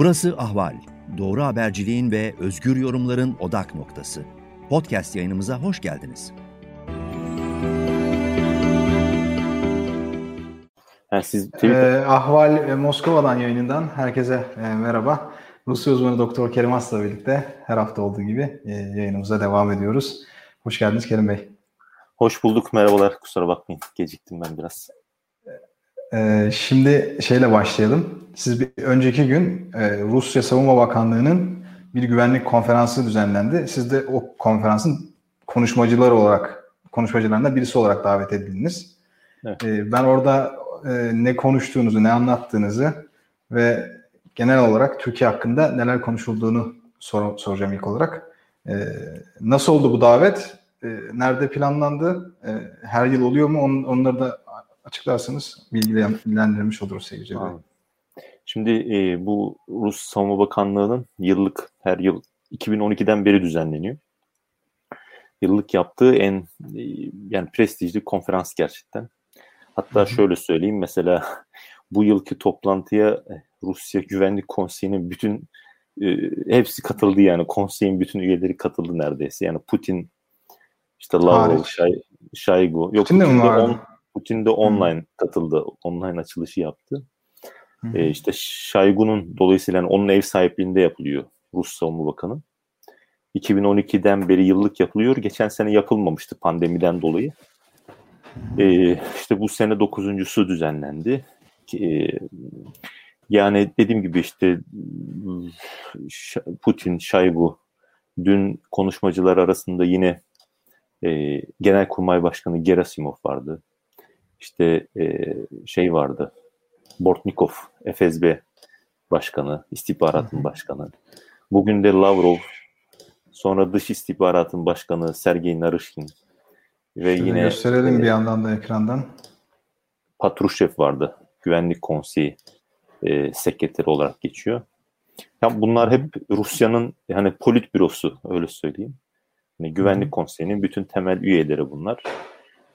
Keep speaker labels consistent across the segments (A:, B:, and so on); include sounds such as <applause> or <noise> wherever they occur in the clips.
A: Burası Ahval. Doğru haberciliğin ve özgür yorumların odak noktası. Podcast yayınımıza hoş geldiniz.
B: Yani siz
C: ee, Ahval e, Moskova'dan yayınından herkese e, merhaba. Rusya uzmanı Doktor Kerim As'la birlikte her hafta olduğu gibi e, yayınımıza devam ediyoruz. Hoş geldiniz Kerim Bey.
B: Hoş bulduk, merhabalar. Kusura bakmayın, geciktim ben biraz.
C: Ee, şimdi şeyle başlayalım. Siz bir önceki gün e, Rusya Savunma Bakanlığı'nın bir güvenlik konferansı düzenlendi. Siz de o konferansın konuşmacıları olarak, konuşmacılarından birisi olarak davet edildiniz. Evet. Ee, ben orada e, ne konuştuğunuzu, ne anlattığınızı ve genel olarak Türkiye hakkında neler konuşulduğunu sor, soracağım ilk olarak. Ee, nasıl oldu bu davet? Ee, nerede planlandı? Ee, her yıl oluyor mu? On, onları da açıklarsanız bilgilendirmiş oluruz seyircileri.
B: Şimdi e, bu Rus Savunma Bakanlığı'nın yıllık her yıl 2012'den beri düzenleniyor. Yıllık yaptığı en e, yani prestijli konferans gerçekten. Hatta şöyle söyleyeyim mesela <laughs> bu yılki toplantıya e, Rusya Güvenlik Konseyi'nin bütün e, hepsi katıldı yani konseyin bütün üyeleri katıldı neredeyse. Yani Putin işte Lavrov, Şay, Şaygu. Yok Putin, de, on, Putin de online hmm. katıldı. Online açılışı yaptı. Hmm. E, işte Şaygu'nun dolayısıyla onun ev sahipliğinde yapılıyor Rus Savunma Bakanı. 2012'den beri yıllık yapılıyor. Geçen sene yapılmamıştı pandemiden dolayı. E, işte bu sene dokuzuncusu düzenlendi. E, yani dediğim gibi işte Putin, Şaygu dün konuşmacılar arasında yine e, Genelkurmay Başkanı Gerasimov vardı. İşte e, şey vardı. Bortnikov, FSB Başkanı, istihbaratın başkanı. Bugün de Lavrov, sonra Dış istihbaratın Başkanı Sergey Narışkin
C: ve Şöyle yine gösterelim e, bir yandan da ekrandan.
B: Patrushev vardı. Güvenlik Konseyi e, sekreteri olarak geçiyor. Yani bunlar hep Rusya'nın yani politbürosu öyle söyleyeyim. Yani Güvenlik Konseyi'nin bütün temel üyeleri bunlar.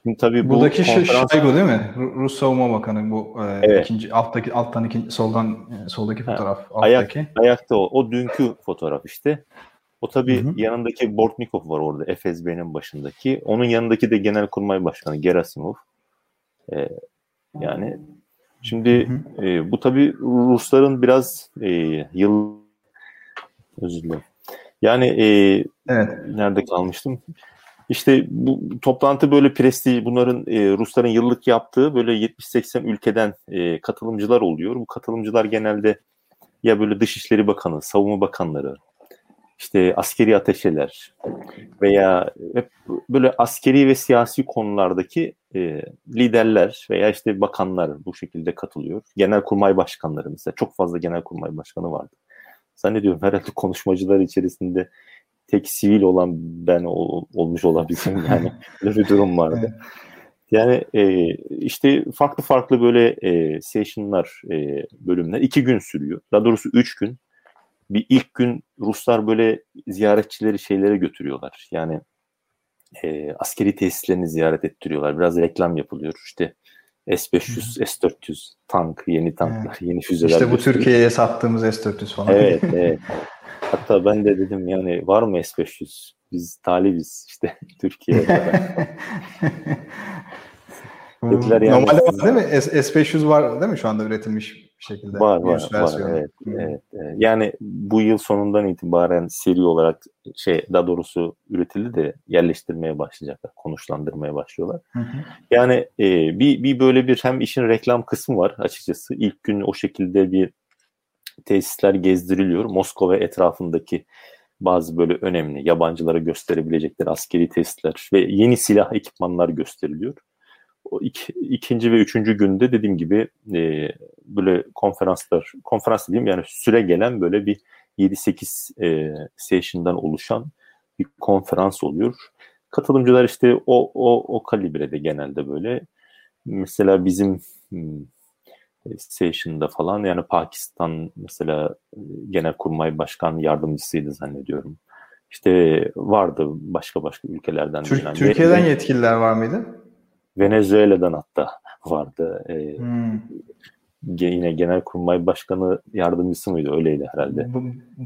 C: Şimdi tabii Buradaki bu konferans... Şaygo değil mi? Rus Savunma Bakanı bu e, evet. ikinci alttaki alttan ikinci soldan e, soldaki fotoğraf. Ha,
B: alttaki. Ayak, ayakta o. O dünkü fotoğraf işte. O tabii hı hı. yanındaki Bortnikov var orada FSB'nin başındaki. Onun yanındaki de Genelkurmay Başkanı Gerasimov. Ee, yani şimdi. E, bu tabii Rusların biraz e, yıl özür dilerim. Yani e, evet. nerede kalmıştım? İşte bu toplantı böyle prestij, bunların e, Rusların yıllık yaptığı böyle 70-80 ülkeden e, katılımcılar oluyor. Bu katılımcılar genelde ya böyle Dışişleri Bakanı, Savunma Bakanları, işte askeri ateşeler veya hep böyle askeri ve siyasi konulardaki e, liderler veya işte bakanlar bu şekilde katılıyor. Genelkurmay başkanları mesela çok fazla genelkurmay başkanı vardı. Zannediyorum herhalde konuşmacılar içerisinde tek sivil olan ben ol, olmuş olabilirim <laughs> yani böyle bir durum vardı. Yani e, işte farklı farklı böyle e, session'lar, e, bölümler iki gün sürüyor. Daha doğrusu üç gün. Bir ilk gün Ruslar böyle ziyaretçileri şeylere götürüyorlar. Yani e, askeri tesislerini ziyaret ettiriyorlar. Biraz reklam yapılıyor. İşte S-500, S-400 tank, yeni tanklar, evet. yeni füzeler.
C: İşte bu Türkiye'ye sattığımız S-400 falan.
B: Evet, <laughs> evet. Hatta ben de dedim yani var mı S500? Biz talibiz işte <laughs> Türkiye'de. <laughs>
C: Dediler yani Normalde var değil mi? S500 var değil mi şu anda üretilmiş bir şekilde?
B: Var var, var evet, evet, evet. Yani bu yıl sonundan itibaren seri olarak şey daha doğrusu üretildi de yerleştirmeye başlayacaklar, konuşlandırmaya başlıyorlar. Hı hı. Yani e, bir, bir böyle bir hem işin reklam kısmı var açıkçası. İlk gün o şekilde bir tesisler gezdiriliyor. Moskova etrafındaki bazı böyle önemli yabancılara gösterebilecekleri askeri tesisler ve yeni silah ekipmanlar gösteriliyor. O iki, ikinci ve üçüncü günde dediğim gibi e, böyle konferanslar, konferans diyeyim yani süre gelen böyle bir 7-8 e, session'dan oluşan bir konferans oluyor. Katılımcılar işte o, o, o kalibrede genelde böyle. Mesela bizim Station'da falan yani Pakistan mesela e, Genelkurmay Başkan Yardımcısıydı zannediyorum. İşte vardı başka başka ülkelerden.
C: Türk, Türkiye'den Ve, yetkililer var mıydı?
B: Venezuela'dan hatta <laughs> vardı. Ee, hmm. yine Genelkurmay Başkanı yardımcısı mıydı? Öyleydi herhalde.
C: Bu,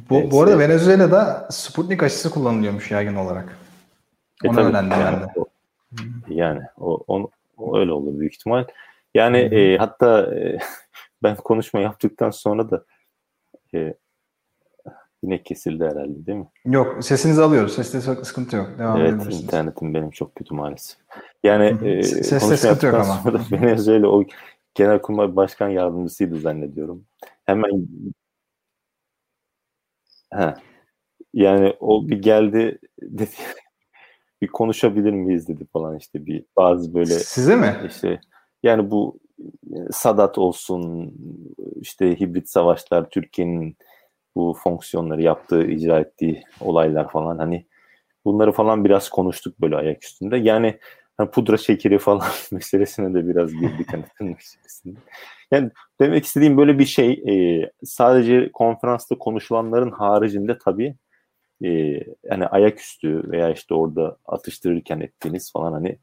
C: bu, bu arada Venezuela'da Sputnik aşısı kullanılıyormuş yaygın olarak.
B: E, Onu öğrendim yani, ben de. O, yani o, on, o öyle olur büyük ihtimal. Yani e, hatta e, <laughs> ben konuşma yaptıktan sonra da e, yine kesildi herhalde değil mi?
C: Yok sesinizi alıyoruz. Seste sıkıntı yok.
B: Devam evet internetim benim çok kötü maalesef. Yani e, Seste sıkıntı yok ama. Sonra Venezuela o Genelkurmay Başkan Yardımcısıydı zannediyorum. Hemen ha, yani o bir geldi dedi bir konuşabilir miyiz dedi falan işte bir bazı böyle
C: size mi
B: işte yani bu e, Sadat olsun işte hibrit savaşlar Türkiye'nin bu fonksiyonları yaptığı icra ettiği olaylar falan hani bunları falan biraz konuştuk böyle ayak üstünde yani hani pudra şekeri falan <laughs> meselesine de biraz girdik hani meselesinde. Yani demek istediğim böyle bir şey e, sadece konferansta konuşulanların haricinde tabii e, yani ayaküstü veya işte orada atıştırırken ettiğiniz falan hani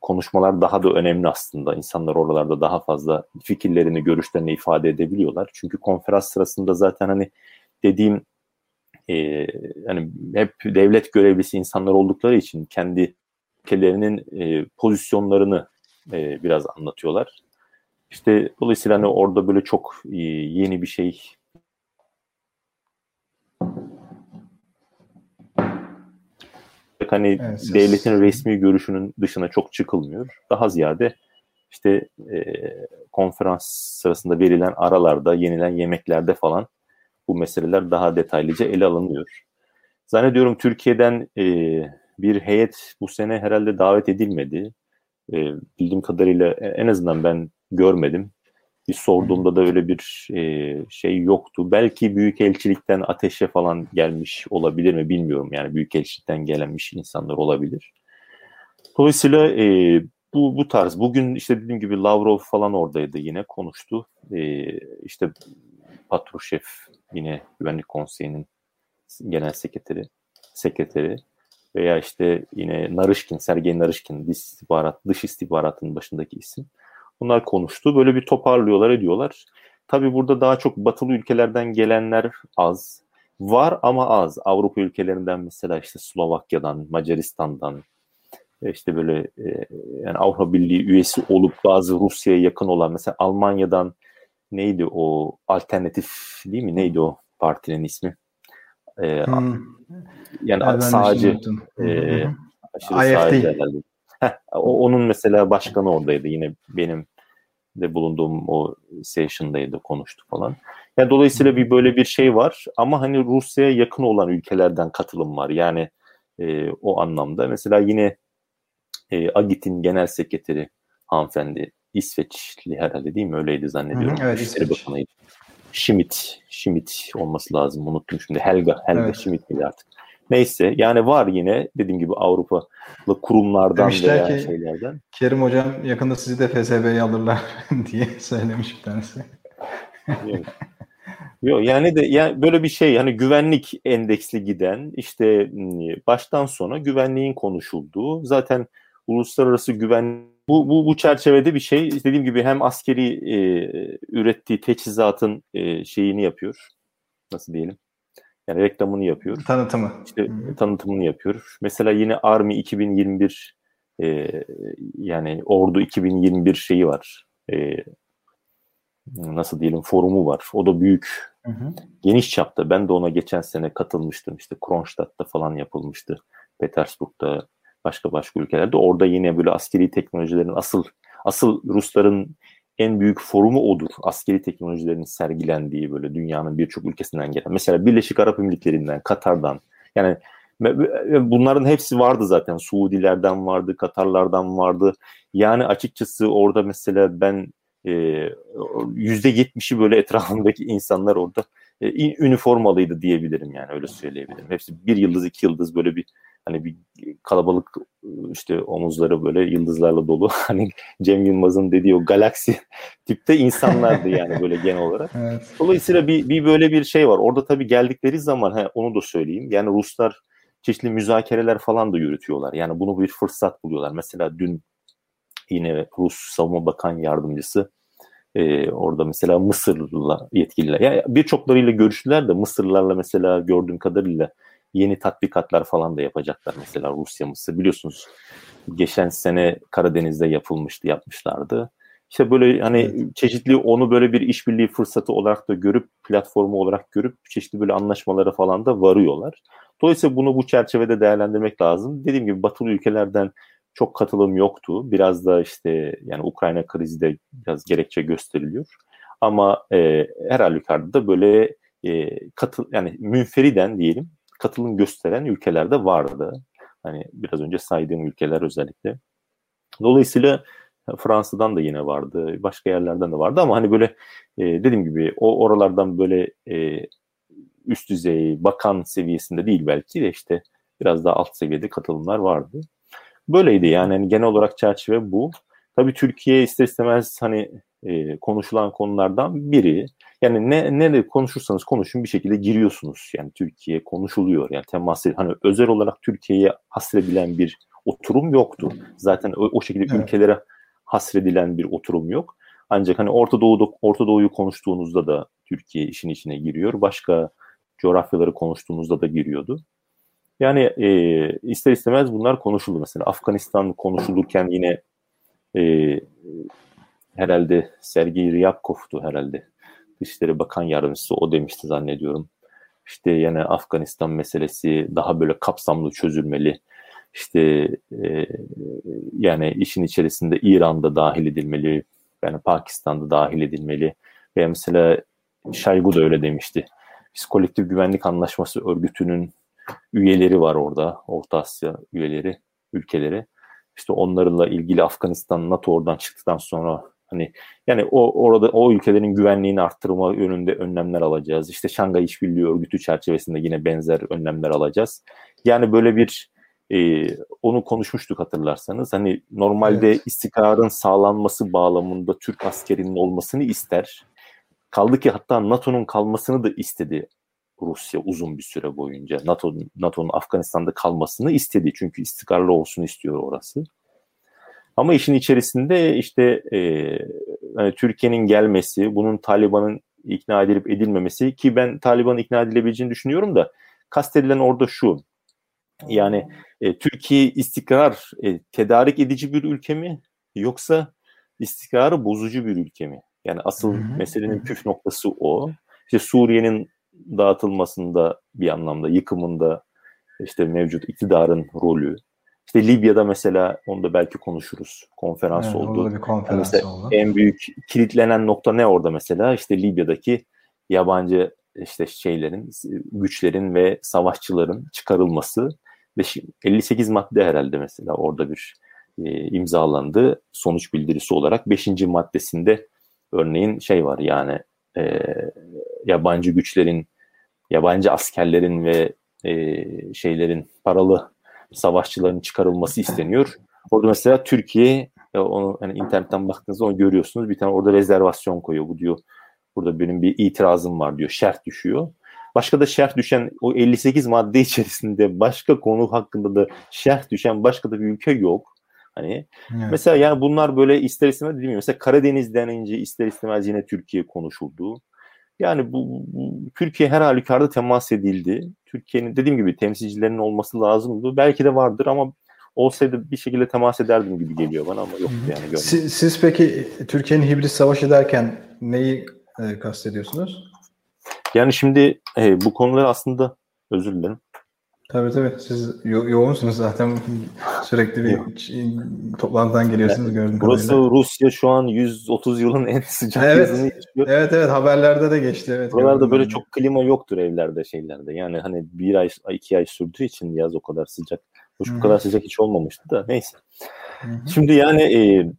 B: konuşmalar daha da önemli aslında. İnsanlar oralarda daha fazla fikirlerini, görüşlerini ifade edebiliyorlar. Çünkü konferans sırasında zaten hani dediğim e, hani hep devlet görevlisi insanlar oldukları için kendi ülkelerinin e, pozisyonlarını e, biraz anlatıyorlar. İşte dolayısıyla hani orada böyle çok e, yeni bir şey hani evet, devletin resmi görüşünün dışına çok çıkılmıyor. Daha ziyade işte e, konferans sırasında verilen aralarda, yenilen yemeklerde falan bu meseleler daha detaylıca ele alınıyor. Zannediyorum Türkiye'den e, bir heyet bu sene herhalde davet edilmedi. E, bildiğim kadarıyla en azından ben görmedim. Bir sorduğumda da öyle bir e, şey yoktu. Belki Büyükelçilikten ateşe falan gelmiş olabilir mi bilmiyorum. Yani Büyükelçilikten gelenmiş insanlar olabilir. Dolayısıyla e, bu, bu tarz. Bugün işte dediğim gibi Lavrov falan oradaydı yine konuştu. E, işte Patrushev yine Güvenlik Konseyi'nin genel sekreteri sekreteri veya işte yine Narışkin, Sergey Narışkin dış istihbarat, dış istihbaratın başındaki isim. Bunlar konuştu. Böyle bir toparlıyorlar, ediyorlar. Tabii burada daha çok batılı ülkelerden gelenler az. Var ama az. Avrupa ülkelerinden mesela işte Slovakya'dan, Macaristan'dan, işte böyle e, yani Avrupa Birliği üyesi olup bazı Rusya'ya yakın olan mesela Almanya'dan neydi o alternatif değil mi? Neydi o partinin ismi? Ee, hmm. Yani evet, sağcı e, aşırı IFD. sağcı herhalde. Heh, onun mesela başkanı oradaydı yine benim de bulunduğum o session'daydı konuştu falan. Yani dolayısıyla bir böyle bir şey var ama hani Rusya'ya yakın olan ülkelerden katılım var. Yani e, o anlamda mesela yine e, Agit'in genel sekreteri hanımefendi İsveçli herhalde değil mi? Öyleydi zannediyorum. Hı hı, evet, Bakanıydı. Schmidt, Schmidt olması lazım. Unuttum şimdi. Helga, Helga evet. Schmidt miydi artık? Neyse yani var yine dediğim gibi Avrupalı kurumlardan Demişler veya ki, şeylerden.
C: Kerim Hocam yakında sizi de FSB'ye alırlar <laughs> diye söylemiş bir tanesi.
B: Yok. Yok yani de yani böyle bir şey hani güvenlik endeksli giden işte baştan sona güvenliğin konuşulduğu zaten uluslararası güven bu, bu, bu çerçevede bir şey dediğim gibi hem askeri e, ürettiği teçhizatın e, şeyini yapıyor. Nasıl diyelim? Yani reklamını yapıyor.
C: Tanıtımı.
B: İşte Hı-hı. tanıtımını yapıyor. Mesela yine Army 2021 e, yani Ordu 2021 şeyi var. E, nasıl diyelim forumu var. O da büyük. Hı-hı. Geniş çapta. Ben de ona geçen sene katılmıştım. İşte Kronstadt'ta falan yapılmıştı. Petersburg'da başka başka ülkelerde. Orada yine böyle askeri teknolojilerin asıl asıl Rusların en büyük forumu odur. Askeri teknolojilerin sergilendiği böyle dünyanın birçok ülkesinden gelen. Mesela Birleşik Arap Emirlikleri'nden, Katar'dan. Yani bunların hepsi vardı zaten. Suudilerden vardı, Katarlardan vardı. Yani açıkçası orada mesela ben e, yüzde yetmişi böyle etrafındaki insanlar orada e, üniformalıydı diyebilirim yani öyle söyleyebilirim. Hepsi bir yıldız iki yıldız böyle bir hani bir kalabalık işte omuzları böyle yıldızlarla dolu <laughs> hani Cem Yılmaz'ın dediği o galaksi <laughs> tipte insanlardı yani böyle genel olarak. <laughs> evet. Dolayısıyla bir, bir böyle bir şey var. Orada tabii geldikleri zaman he, onu da söyleyeyim. Yani Ruslar çeşitli müzakereler falan da yürütüyorlar. Yani bunu bir fırsat buluyorlar. Mesela dün yine Rus Savunma Bakan Yardımcısı e, orada mesela Mısırlı yetkililer. Yani birçoklarıyla görüştüler de Mısırlarla mesela gördüğüm kadarıyla yeni tatbikatlar falan da yapacaklar mesela Rusya Mısır biliyorsunuz geçen sene Karadeniz'de yapılmıştı yapmışlardı. İşte böyle hani evet. çeşitli onu böyle bir işbirliği fırsatı olarak da görüp platformu olarak görüp çeşitli böyle anlaşmalara falan da varıyorlar. Dolayısıyla bunu bu çerçevede değerlendirmek lazım. Dediğim gibi batılı ülkelerden çok katılım yoktu. Biraz da işte yani Ukrayna krizi de biraz gerekçe gösteriliyor. Ama e, her halükarda da böyle e, katıl yani münferiden diyelim katılım gösteren ülkeler de vardı. Hani biraz önce saydığım ülkeler özellikle. Dolayısıyla Fransa'dan da yine vardı, başka yerlerden de vardı ama hani böyle e, dediğim gibi o oralardan böyle e, üst düzey bakan seviyesinde değil belki de işte biraz daha alt seviyede katılımlar vardı. Böyleydi yani, yani genel olarak çerçeve bu. Tabii Türkiye ister istemez hani e, konuşulan konulardan biri. Yani ne ne de konuşursanız konuşun bir şekilde giriyorsunuz. Yani Türkiye konuşuluyor. Yani temas hani özel olarak Türkiye'ye hasredilen bir oturum yoktu. Zaten o, o şekilde evet. ülkelere hasredilen bir oturum yok. Ancak hani Orta Doğu'da Orta Doğu'yu konuştuğunuzda da Türkiye işin içine giriyor. Başka coğrafyaları konuştuğumuzda da giriyordu. Yani e, ister istemez bunlar konuşuldu. Mesela Afganistan konuşulurken yine e, herhalde Sergey Ryabkov'tu herhalde. Dışişleri Bakan Yardımcısı o demişti zannediyorum. İşte yani Afganistan meselesi daha böyle kapsamlı çözülmeli. İşte e, yani işin içerisinde İran'da dahil edilmeli. Yani Pakistan'da dahil edilmeli. Ve mesela Şaygu da öyle demişti. Biz kolektif güvenlik anlaşması örgütünün üyeleri var orada. Orta Asya üyeleri, ülkeleri. İşte onlarla ilgili Afganistan, NATO oradan çıktıktan sonra hani yani o orada o ülkelerin güvenliğini arttırma yönünde önlemler alacağız. İşte Şangay İşbirliği Örgütü çerçevesinde yine benzer önlemler alacağız. Yani böyle bir e, onu konuşmuştuk hatırlarsanız. Hani normalde evet. istikrarın sağlanması bağlamında Türk askerinin olmasını ister. Kaldı ki hatta NATO'nun kalmasını da istedi Rusya uzun bir süre boyunca. NATO NATO'nun Afganistan'da kalmasını istedi. Çünkü istikrarlı olsun istiyor orası. Ama işin içerisinde işte e, yani Türkiye'nin gelmesi, bunun Taliban'ın ikna edilip edilmemesi ki ben Taliban'ın ikna edilebileceğini düşünüyorum da kastedilen orada şu. Yani e, Türkiye istikrar e, tedarik edici bir ülke mi yoksa istikrarı bozucu bir ülke mi? Yani asıl hı hı. meselenin püf noktası o. İşte Suriye'nin dağıtılmasında bir anlamda yıkımında işte mevcut iktidarın rolü. İşte Libya'da mesela onu da belki konuşuruz. Konferans evet, oldu.
C: Bir konferans
B: yani
C: oldu.
B: En büyük kilitlenen nokta ne orada mesela? İşte Libya'daki yabancı işte şeylerin, güçlerin ve savaşçıların çıkarılması ve 58 madde herhalde mesela orada bir e, imzalandı sonuç bildirisi olarak. 5. maddesinde örneğin şey var yani e, yabancı güçlerin, yabancı askerlerin ve e, şeylerin paralı savaşçıların çıkarılması isteniyor. Orada mesela Türkiye onu hani internetten baktığınızda onu görüyorsunuz. Bir tane orada rezervasyon koyuyor. Bu diyor burada benim bir itirazım var diyor. Şerh düşüyor. Başka da şerh düşen o 58 madde içerisinde başka konu hakkında da şerh düşen başka da bir ülke yok. Hani evet. mesela yani bunlar böyle ister istemez değil mi? Mesela Karadeniz denince ister istemez yine Türkiye konuşuldu. Yani bu, bu Türkiye her halükarda temas edildi. Türkiye'nin dediğim gibi temsilcilerinin olması lazımdı. Belki de vardır ama olsaydı bir şekilde temas ederdim gibi geliyor bana ama yok yani.
C: Siz, siz peki Türkiye'nin hibrit savaşı derken neyi e, kastediyorsunuz?
B: Yani şimdi e, bu konuları aslında özür dilerim.
C: Tabii tabii. Siz yo- yoğunsunuz zaten. Sürekli bir toplantıdan geliyorsunuz gördüğüm
B: Burası kadarıyla. Rusya şu an 130 yılın en sıcak
C: evet.
B: yazını
C: yaşıyor. Evet evet haberlerde de geçti. Evet,
B: Buralarda böyle çok klima yoktur evlerde şeylerde. Yani hani bir ay iki ay sürdüğü için yaz o kadar sıcak. Hoş bu kadar sıcak hiç olmamıştı da neyse. Hı-hı. Şimdi yani e,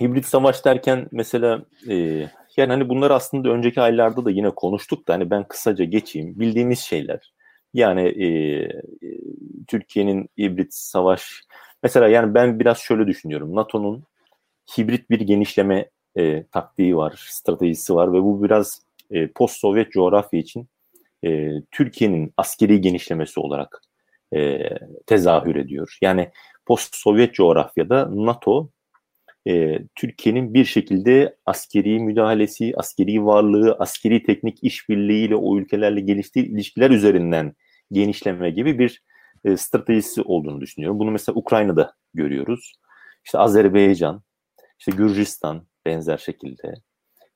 B: hibrit savaş derken mesela e, yani hani bunları aslında önceki aylarda da yine konuştuk da hani ben kısaca geçeyim. Bildiğimiz şeyler. Yani e, Türkiye'nin hibrit savaş mesela yani ben biraz şöyle düşünüyorum. NATO'nun hibrit bir genişleme e, taktiği var, stratejisi var ve bu biraz e, post-Sovyet coğrafya için e, Türkiye'nin askeri genişlemesi olarak e, tezahür ediyor. Yani post-Sovyet coğrafyada NATO e, Türkiye'nin bir şekilde askeri müdahalesi, askeri varlığı, askeri teknik işbirliğiyle o ülkelerle geliştiği ilişkiler üzerinden genişleme gibi bir e, stratejisi olduğunu düşünüyorum. Bunu mesela Ukrayna'da görüyoruz. İşte Azerbaycan, işte Gürcistan benzer şekilde.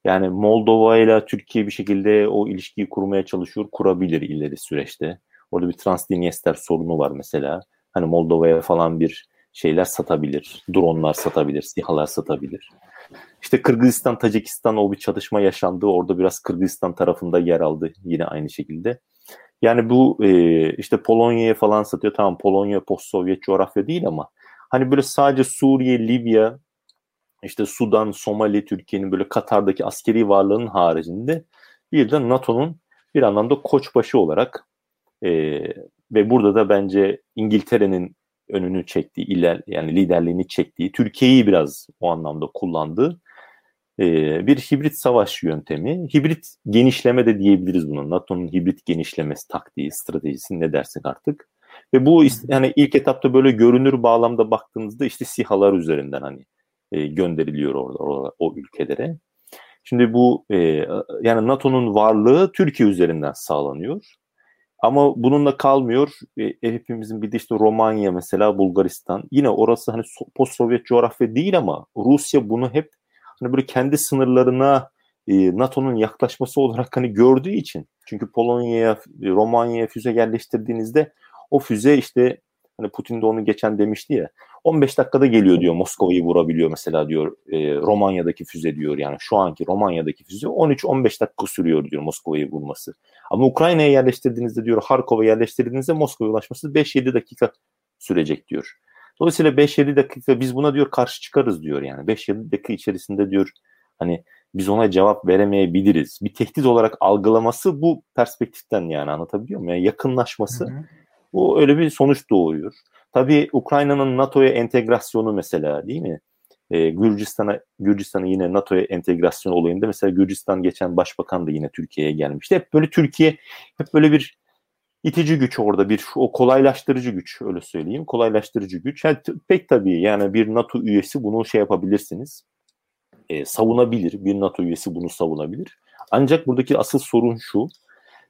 B: Yani Moldova ile Türkiye bir şekilde o ilişkiyi kurmaya çalışıyor, kurabilir ileri süreçte. Orada bir Transdniester sorunu var mesela. Hani Moldova'ya falan bir şeyler satabilir. Dronlar satabilir, SİHA'lar satabilir. İşte Kırgızistan, Tacikistan o bir çatışma yaşandı. Orada biraz Kırgızistan tarafında yer aldı yine aynı şekilde. Yani bu e, işte Polonya'ya falan satıyor. Tamam Polonya post-Sovyet coğrafya değil ama hani böyle sadece Suriye, Libya, işte Sudan, Somali, Türkiye'nin böyle Katar'daki askeri varlığının haricinde bir de NATO'nun bir anlamda koçbaşı olarak e, ve burada da bence İngiltere'nin önünü çektiği, iler, yani liderliğini çektiği, Türkiye'yi biraz o anlamda kullandığı bir hibrit savaş yöntemi. Hibrit genişleme de diyebiliriz buna. NATO'nun hibrit genişlemesi taktiği, stratejisi ne dersek artık. Ve bu yani ilk etapta böyle görünür bağlamda baktığınızda işte sihalar üzerinden hani e, gönderiliyor orada, orada o ülkelere. Şimdi bu e, yani NATO'nun varlığı Türkiye üzerinden sağlanıyor. Ama bununla kalmıyor. E, hepimizin bir de işte Romanya mesela Bulgaristan. Yine orası hani post-Sovyet coğrafya değil ama Rusya bunu hep hani böyle kendi sınırlarına e, NATO'nun yaklaşması olarak hani gördüğü için. Çünkü Polonya'ya, Romanya'ya füze yerleştirdiğinizde o füze işte hani Putin de onu geçen demişti ya 15 dakikada geliyor diyor Moskova'yı vurabiliyor mesela diyor e, Romanya'daki füze diyor yani şu anki Romanya'daki füze 13-15 dakika sürüyor diyor Moskova'yı vurması. Ama Ukrayna'ya yerleştirdiğinizde diyor Harkov'a yerleştirdiğinizde Moskova'ya ulaşması 5-7 dakika sürecek diyor. Dolayısıyla 5-7 dakika biz buna diyor karşı çıkarız diyor yani 5-7 dakika içerisinde diyor hani biz ona cevap veremeyebiliriz. Bir tehdit olarak algılaması bu perspektiften yani anlatabiliyor muyum? Yani yakınlaşması hı hı. bu öyle bir sonuç doğuyor. Tabii Ukrayna'nın NATO'ya entegrasyonu mesela değil mi? Ee, Gürcistan'a Gürcistan'ı yine NATO'ya entegrasyon olayında mesela Gürcistan geçen başbakan da yine Türkiye'ye gelmişti. Hep böyle Türkiye hep böyle bir itici güç orada bir o kolaylaştırıcı güç öyle söyleyeyim. Kolaylaştırıcı güç. Yani pek tabii yani bir NATO üyesi bunu şey yapabilirsiniz. E, savunabilir. Bir NATO üyesi bunu savunabilir. Ancak buradaki asıl sorun şu.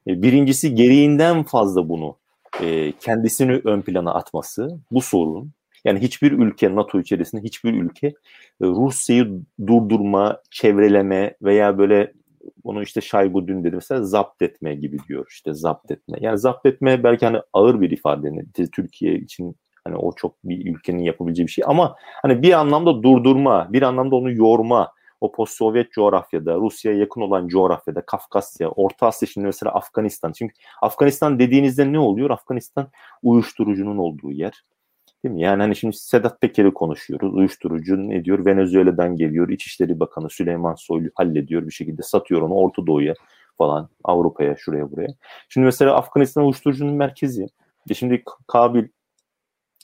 B: E, birincisi gereğinden fazla bunu e, kendisini ön plana atması bu sorun. Yani hiçbir ülke NATO içerisinde hiçbir ülke e, Rusya'yı durdurma, çevreleme veya böyle onu işte Şaygu dün dedi mesela zapt etme gibi diyor işte zapt etme. Yani zapt etme belki hani ağır bir ifade Türkiye için hani o çok bir ülkenin yapabileceği bir şey ama hani bir anlamda durdurma, bir anlamda onu yorma, o post-Sovyet coğrafyada, Rusya'ya yakın olan coğrafyada, Kafkasya, Orta Asya şimdi mesela Afganistan. Çünkü Afganistan dediğinizde ne oluyor? Afganistan uyuşturucunun olduğu yer. Değil mi? Yani hani şimdi Sedat Peker'i konuşuyoruz. Uyuşturucu ne diyor? Venezuela'dan geliyor. İçişleri Bakanı Süleyman Soylu hallediyor bir şekilde satıyor onu Orta Doğu'ya falan Avrupa'ya şuraya buraya. Şimdi mesela Afganistan uyuşturucunun merkezi. E şimdi Kabil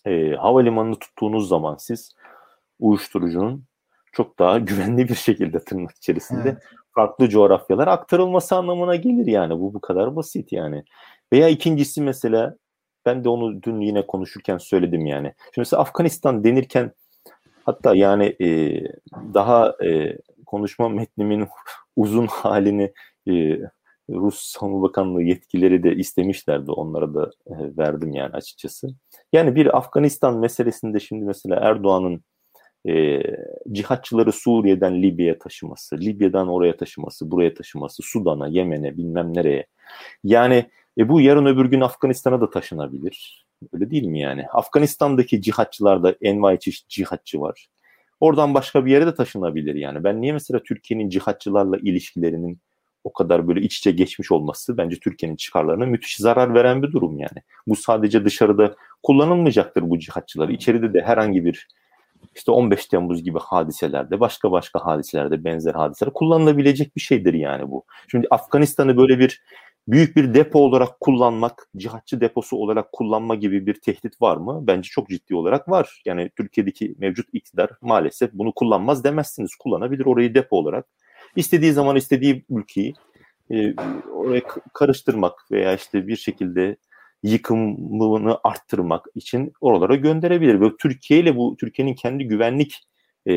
B: e, havalimanını tuttuğunuz zaman siz uyuşturucunun çok daha <laughs> güvenli bir şekilde tırnak içerisinde evet. farklı coğrafyalara aktarılması anlamına gelir yani. Bu bu kadar basit yani. Veya ikincisi mesela ben de onu dün yine konuşurken söyledim yani. Şimdi mesela Afganistan denirken hatta yani e, daha e, konuşma metnimin <laughs> uzun halini e, Rus Savunma Bakanlığı yetkileri de istemişlerdi. Onlara da e, verdim yani açıkçası. Yani bir Afganistan meselesinde şimdi mesela Erdoğan'ın e, cihatçıları Suriye'den Libya'ya taşıması, Libya'dan oraya taşıması, buraya taşıması, Sudan'a, Yemen'e bilmem nereye. Yani e, bu yarın öbür gün Afganistan'a da taşınabilir. Öyle değil mi yani? Afganistan'daki cihatçılarda envai çeşit cihatçı var. Oradan başka bir yere de taşınabilir yani. Ben niye mesela Türkiye'nin cihatçılarla ilişkilerinin o kadar böyle iç içe geçmiş olması bence Türkiye'nin çıkarlarına müthiş zarar veren bir durum yani. Bu sadece dışarıda kullanılmayacaktır bu cihatçılar. İçeride de herhangi bir işte 15 Temmuz gibi hadiselerde, başka başka hadiselerde benzer hadiseler kullanılabilecek bir şeydir yani bu. Şimdi Afganistan'ı böyle bir büyük bir depo olarak kullanmak, cihatçı deposu olarak kullanma gibi bir tehdit var mı? Bence çok ciddi olarak var. Yani Türkiye'deki mevcut iktidar maalesef bunu kullanmaz demezsiniz. Kullanabilir orayı depo olarak. İstediği zaman istediği ülkeyi e, oraya karıştırmak veya işte bir şekilde yıkımını arttırmak için oralara gönderebilir. Ve Türkiye ile bu Türkiye'nin kendi güvenlik e,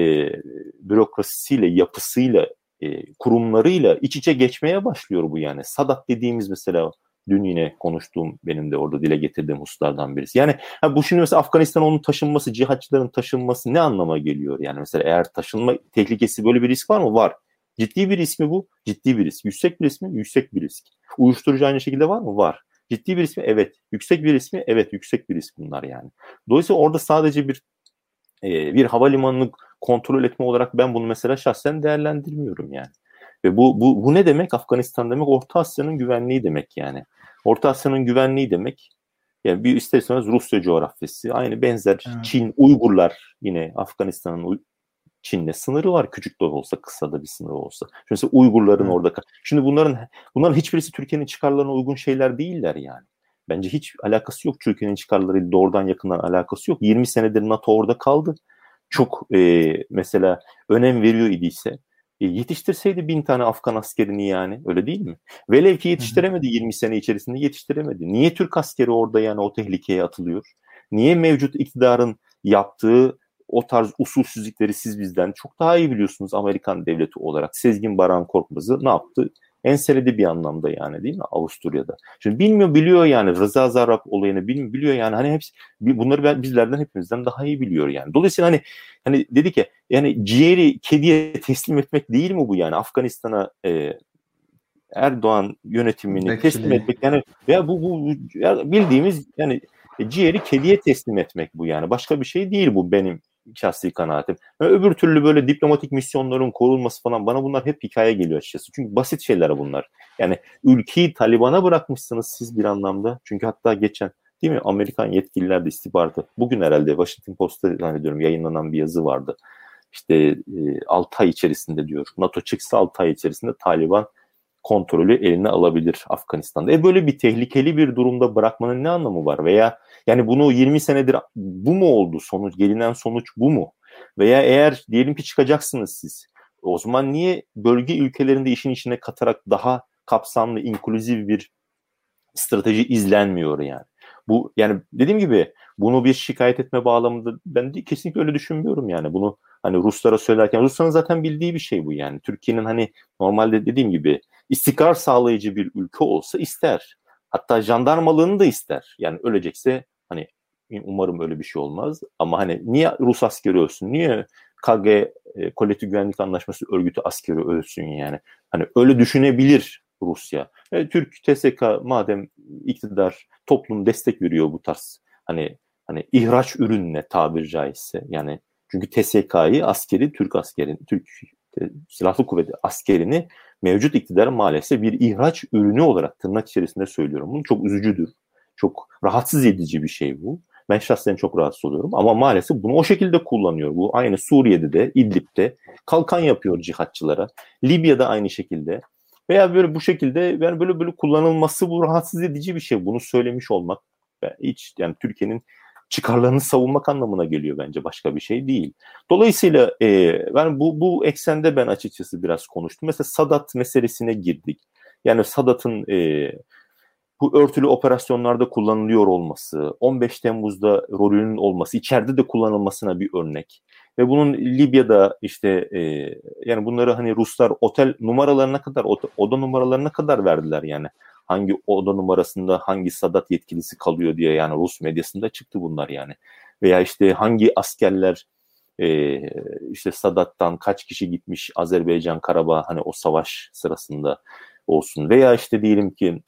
B: bürokrasisiyle, yapısıyla, e, kurumlarıyla iç içe geçmeye başlıyor bu yani. Sadat dediğimiz mesela dün yine konuştuğum benim de orada dile getirdiğim hususlardan birisi. Yani ha, bu şimdi mesela Afganistan onun taşınması, cihatçıların taşınması ne anlama geliyor? Yani mesela eğer taşınma tehlikesi böyle bir risk var mı? Var. Ciddi bir risk mi bu? Ciddi bir risk. Yüksek bir risk mi? Yüksek bir risk. Uyuşturucu aynı şekilde var mı? Var. Ciddi bir risk mi? Evet. Yüksek bir risk mi? Evet. Yüksek bir risk bunlar yani. Dolayısıyla orada sadece bir e, bir havalimanını kontrol etme olarak ben bunu mesela şahsen değerlendirmiyorum yani. Ve bu, bu, bu ne demek? Afganistan demek Orta Asya'nın güvenliği demek yani. Orta Asya'nın güvenliği demek yani bir ister istemez Rusya coğrafyası. Aynı benzer evet. Çin, Uygurlar yine Afganistan'ın Çin'le sınırı var. Küçük de olsa, kısa da bir sınırı olsa. Şimdi Uygurların evet. orada. Şimdi bunların bunların hiçbirisi Türkiye'nin çıkarlarına uygun şeyler değiller yani. Bence hiç alakası yok Türkiye'nin çıkarlarıyla doğrudan yakından alakası yok. 20 senedir NATO orada kaldı. Çok e, mesela önem veriyor idiyse e, yetiştirseydi bin tane Afgan askerini yani öyle değil mi? Velev ki yetiştiremedi 20 sene içerisinde yetiştiremedi. Niye Türk askeri orada yani o tehlikeye atılıyor? Niye mevcut iktidarın yaptığı o tarz usulsüzlükleri siz bizden çok daha iyi biliyorsunuz Amerikan devleti olarak. Sezgin Baran Korkmaz'ı ne yaptı? Enseledi bir anlamda yani değil mi Avusturya'da. Şimdi bilmiyor biliyor yani Rıza Zarrab olayını bilmiyor, biliyor yani hani hepsi bunları bizlerden hepimizden daha iyi biliyor yani. Dolayısıyla hani hani dedi ki yani ciğeri kediye teslim etmek değil mi bu yani Afganistan'a e, Erdoğan yönetimini Bekçiliği. teslim etmek yani veya bu bu ya bildiğimiz yani ciğeri kediye teslim etmek bu yani başka bir şey değil bu benim şahsi kanaatim. Yani öbür türlü böyle diplomatik misyonların korunması falan bana bunlar hep hikaye geliyor açıkçası. Çünkü basit şeyler bunlar. Yani ülkeyi Taliban'a bırakmışsınız siz bir anlamda. Çünkü hatta geçen değil mi Amerikan yetkililer de istihbaratı. Bugün herhalde Washington Post'ta zannediyorum yayınlanan bir yazı vardı. İşte e, 6 ay içerisinde diyor. NATO çıksa 6 ay içerisinde Taliban kontrolü eline alabilir Afganistan'da. E böyle bir tehlikeli bir durumda bırakmanın ne anlamı var? Veya yani bunu 20 senedir bu mu oldu sonuç? Gelinen sonuç bu mu? Veya eğer diyelim ki çıkacaksınız siz. O zaman niye bölge ülkelerinde işin içine katarak daha kapsamlı, inkluzif bir strateji izlenmiyor yani? Bu yani dediğim gibi bunu bir şikayet etme bağlamında ben de kesinlikle öyle düşünmüyorum yani. Bunu hani Ruslara söylerken Rusların zaten bildiği bir şey bu yani. Türkiye'nin hani normalde dediğim gibi istikrar sağlayıcı bir ülke olsa ister. Hatta jandarmalığını da ister. Yani ölecekse hani umarım öyle bir şey olmaz. Ama hani niye Rus askeri ölsün? Niye KG e, Kolektif Güvenlik Anlaşması örgütü askeri ölsün yani? Hani öyle düşünebilir Rusya. E, Türk TSK madem iktidar toplum destek veriyor bu tarz hani hani ihraç ürününe tabir caizse yani çünkü TSK'yı askeri Türk askerin Türk e, silahlı kuvveti askerini mevcut iktidar maalesef bir ihraç ürünü olarak tırnak içerisinde söylüyorum. Bunu çok üzücüdür. Çok rahatsız edici bir şey bu. Ben şahsen çok rahatsız oluyorum ama maalesef bunu o şekilde kullanıyor. Bu aynı Suriye'de de, İdlib'de kalkan yapıyor cihatçılara. Libya'da aynı şekilde. Veya böyle bu şekilde yani böyle böyle kullanılması bu rahatsız edici bir şey. Bunu söylemiş olmak hiç yani Türkiye'nin çıkarlarını savunmak anlamına geliyor bence başka bir şey değil. Dolayısıyla e, ben bu bu eksende ben açıkçası biraz konuştum. Mesela Sadat meselesine girdik. Yani Sadat'ın e, bu örtülü operasyonlarda kullanılıyor olması, 15 Temmuz'da rolünün olması, içeride de kullanılmasına bir örnek. Ve bunun Libya'da işte e, yani bunları hani Ruslar otel numaralarına kadar, oda numaralarına kadar verdiler yani hangi oda numarasında hangi Sadat yetkilisi kalıyor diye yani Rus medyasında çıktı bunlar yani. Veya işte hangi askerler e, işte Sadat'tan kaç kişi gitmiş Azerbaycan Karabağ hani o savaş sırasında olsun. Veya işte diyelim ki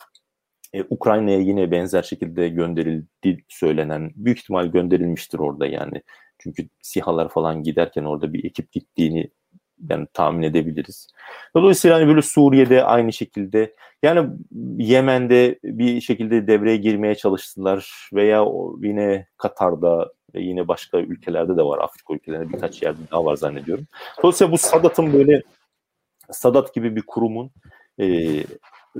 B: e, Ukrayna'ya yine benzer şekilde gönderildi söylenen büyük ihtimal gönderilmiştir orada yani. Çünkü sihalar falan giderken orada bir ekip gittiğini yani tahmin edebiliriz. Dolayısıyla hani böyle Suriye'de aynı şekilde yani Yemen'de bir şekilde devreye girmeye çalıştılar veya yine Katar'da ve yine başka ülkelerde de var. Afrika ülkelerinde birkaç yerde daha var zannediyorum. Dolayısıyla bu Sadat'ın böyle Sadat gibi bir kurumun e,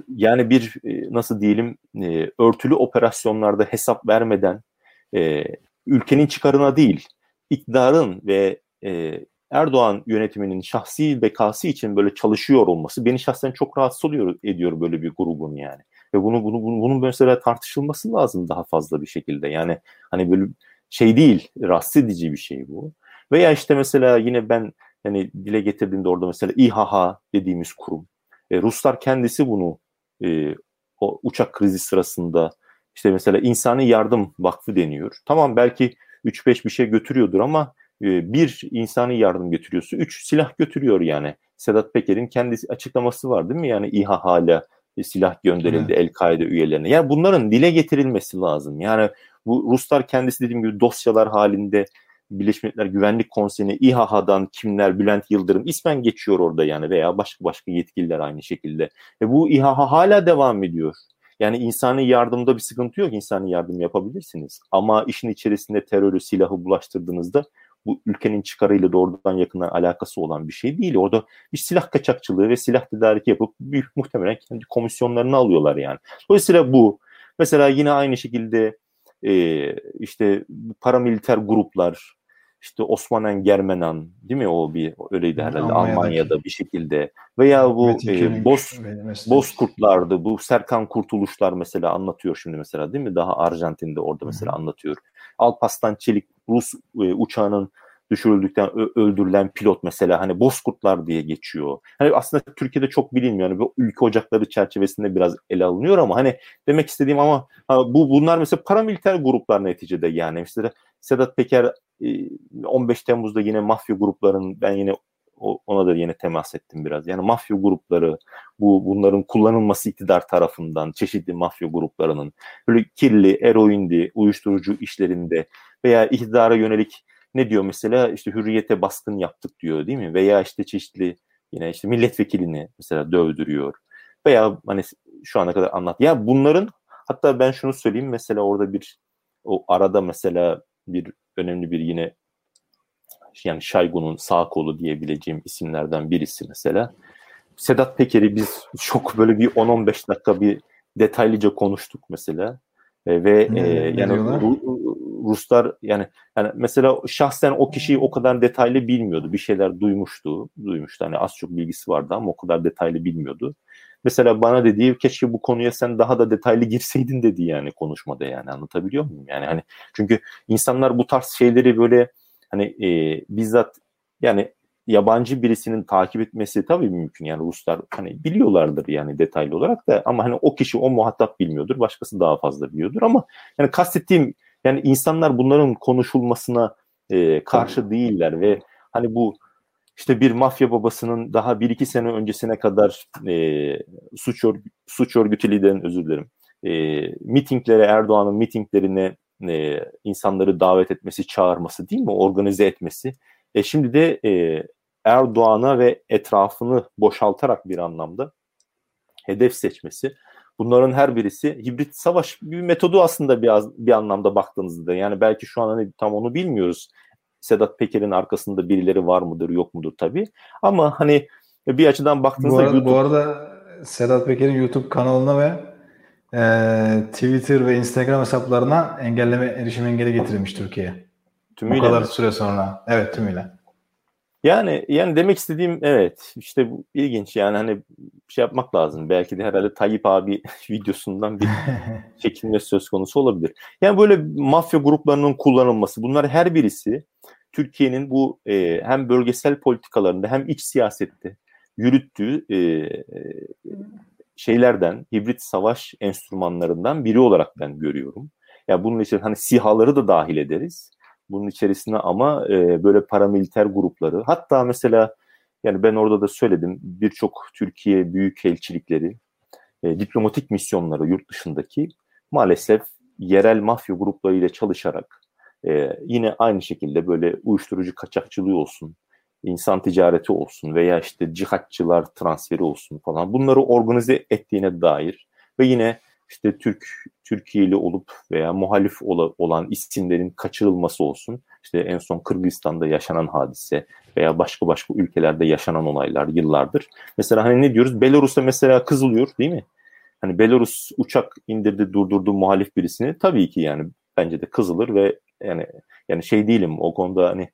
B: yani bir e, nasıl diyelim e, örtülü operasyonlarda hesap vermeden e, ülkenin çıkarına değil iktidarın ve e, Erdoğan yönetiminin şahsi bekası için böyle çalışıyor olması beni şahsen çok rahatsız oluyor ediyor böyle bir grubun yani. Ve bunu bunu bunu bunun mesela tartışılması lazım daha fazla bir şekilde. Yani hani böyle şey değil, rahatsız edici bir şey bu. Veya işte mesela yine ben hani dile getirdiğimde orada mesela İHA dediğimiz kurum. E, Ruslar kendisi bunu e, o uçak krizi sırasında işte mesela insani yardım vakfı deniyor. Tamam belki 3-5 bir şey götürüyordur ama e, bir insani yardım götürüyorsa 3 silah götürüyor yani. Sedat Peker'in kendisi açıklaması var değil mi? Yani İHA hala silah gönderildi evet. El-Kaide üyelerine. Yani bunların dile getirilmesi lazım. Yani bu Ruslar kendisi dediğim gibi dosyalar halinde Birleşmiş Milletler Güvenlik Konseyi'ne İHA'dan kimler Bülent Yıldırım ismen geçiyor orada yani veya başka başka yetkililer aynı şekilde. Ve bu İHA hala devam ediyor. Yani insani yardımda bir sıkıntı yok. İnsani yardım yapabilirsiniz. Ama işin içerisinde terörü, silahı bulaştırdığınızda bu ülkenin çıkarıyla doğrudan yakından alakası olan bir şey değil. Orada bir silah kaçakçılığı ve silah tedariki yapıp büyük muhtemelen kendi komisyonlarını alıyorlar yani. Dolayısıyla bu. Mesela yine aynı şekilde e, işte paramiliter gruplar, işte Osmanen Germenan değil mi o bir öyleydi herhalde Almanya'daki. Almanya'da bir şekilde veya bu e, Boz Bozkurtlardı bu Serkan Kurtuluşlar mesela anlatıyor şimdi mesela değil mi daha Arjantin'de orada mesela Hı-hı. anlatıyor. Alpaslan Çelik Rus e, uçağının düşürüldükten öldürülen pilot mesela hani Bozkurtlar diye geçiyor. Hani aslında Türkiye'de çok bilinmiyor. Yani bu ülke ocakları çerçevesinde biraz ele alınıyor ama hani demek istediğim ama bu bunlar mesela paramiliter gruplar neticede yani. Mesela Sedat Peker 15 e, Temmuz'da yine mafya gruplarının ben yine ona da yine temas ettim biraz. Yani mafya grupları, bu bunların kullanılması iktidar tarafından çeşitli mafya gruplarının böyle kirli, eroindi, uyuşturucu işlerinde veya iktidara yönelik ne diyor mesela işte hürriyete baskın yaptık diyor değil mi? Veya işte çeşitli yine işte milletvekilini mesela dövdürüyor. Veya hani şu ana kadar anlat. Ya bunların hatta ben şunu söyleyeyim mesela orada bir o arada mesela bir önemli bir yine yani Şaygun'un sağ kolu diyebileceğim isimlerden birisi mesela. Sedat Peker'i biz çok böyle bir 10-15 dakika bir detaylıca konuştuk mesela. E, ve hmm, e, yani Ruslar yani yani mesela şahsen o kişiyi o kadar detaylı bilmiyordu. Bir şeyler duymuştu. Duymuştu. Hani az çok bilgisi vardı ama o kadar detaylı bilmiyordu. Mesela bana dediği keşke bu konuya sen daha da detaylı girseydin dedi yani konuşmada yani anlatabiliyor muyum? Yani hani çünkü insanlar bu tarz şeyleri böyle hani e, bizzat yani yabancı birisinin takip etmesi tabii mümkün. Yani Ruslar hani biliyorlardır yani detaylı olarak da. Ama hani o kişi o muhatap bilmiyordur. Başkası daha fazla biliyordur. Ama yani kastettiğim yani insanlar bunların konuşulmasına e, karşı değiller ve hani bu işte bir mafya babasının daha bir iki sene öncesine kadar e, suç, örgü, suç örgütü liderin özür dilerim. E, mitinglere Erdoğan'ın mitinglerine e, insanları davet etmesi, çağırması değil mi? Organize etmesi. E şimdi de e, Erdoğan'a ve etrafını boşaltarak bir anlamda hedef seçmesi. Bunların her birisi hibrit savaş bir metodu aslında biraz bir anlamda baktığınızda. Yani belki şu an hani tam onu bilmiyoruz. Sedat Peker'in arkasında birileri var mıdır yok mudur tabii. Ama hani bir açıdan baktığınızda... Bu
C: arada, YouTube... bu arada Sedat Peker'in YouTube kanalına ve e, Twitter ve Instagram hesaplarına engelleme erişim engeli getirilmiş Türkiye'ye. Tümüyle Bu kadar mi? süre sonra. Evet tümüyle.
B: Yani yani demek istediğim evet işte bu ilginç yani hani şey yapmak lazım. Belki de herhalde Tayyip abi <laughs> videosundan bir <laughs> çekinme söz konusu olabilir. Yani böyle mafya gruplarının kullanılması bunlar her birisi Türkiye'nin bu e, hem bölgesel politikalarında hem iç siyasette yürüttüğü e, şeylerden, hibrit savaş enstrümanlarından biri olarak ben görüyorum. Ya yani bunun için hani sihaları da dahil ederiz bunun içerisine ama e, böyle paramiliter grupları hatta mesela yani ben orada da söyledim birçok Türkiye büyük elçilikleri e, diplomatik misyonları yurt dışındaki maalesef yerel mafya gruplarıyla çalışarak e, yine aynı şekilde böyle uyuşturucu kaçakçılığı olsun, insan ticareti olsun veya işte cihatçılar transferi olsun falan bunları organize ettiğine dair ve yine işte Türk Türkiye'li olup veya muhalif olan isimlerin kaçırılması olsun. İşte en son Kırgızistan'da yaşanan hadise veya başka başka ülkelerde yaşanan olaylar yıllardır. Mesela hani ne diyoruz? Belarus'ta mesela kızılıyor değil mi? Hani Belarus uçak indirdi durdurdu muhalif birisini. Tabii ki yani bence de kızılır ve yani yani şey değilim o konuda hani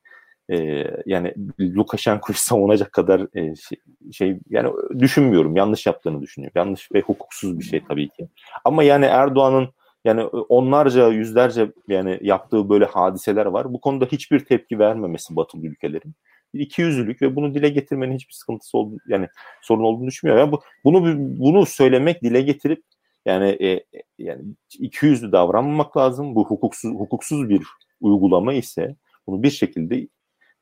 B: e, yani Lukashenko'yu <laughs> savunacak kadar e, şey, şey yani düşünmüyorum. Yanlış yaptığını düşünüyorum. Yanlış ve hukuksuz bir şey tabii ki. Ama yani Erdoğan'ın Yani onlarca, yüzlerce yani yaptığı böyle hadiseler var. Bu konuda hiçbir tepki vermemesi batılı ülkelerin. İki yüzlülük ve bunu dile getirmenin hiçbir sıkıntısı oldu yani sorun olduğunu düşünmüyorum. Yani bu, bunu bunu söylemek, dile getirip yani e, yani iki yüzlü davranmamak lazım. Bu hukuksuz hukuksuz bir uygulama ise bunu bir şekilde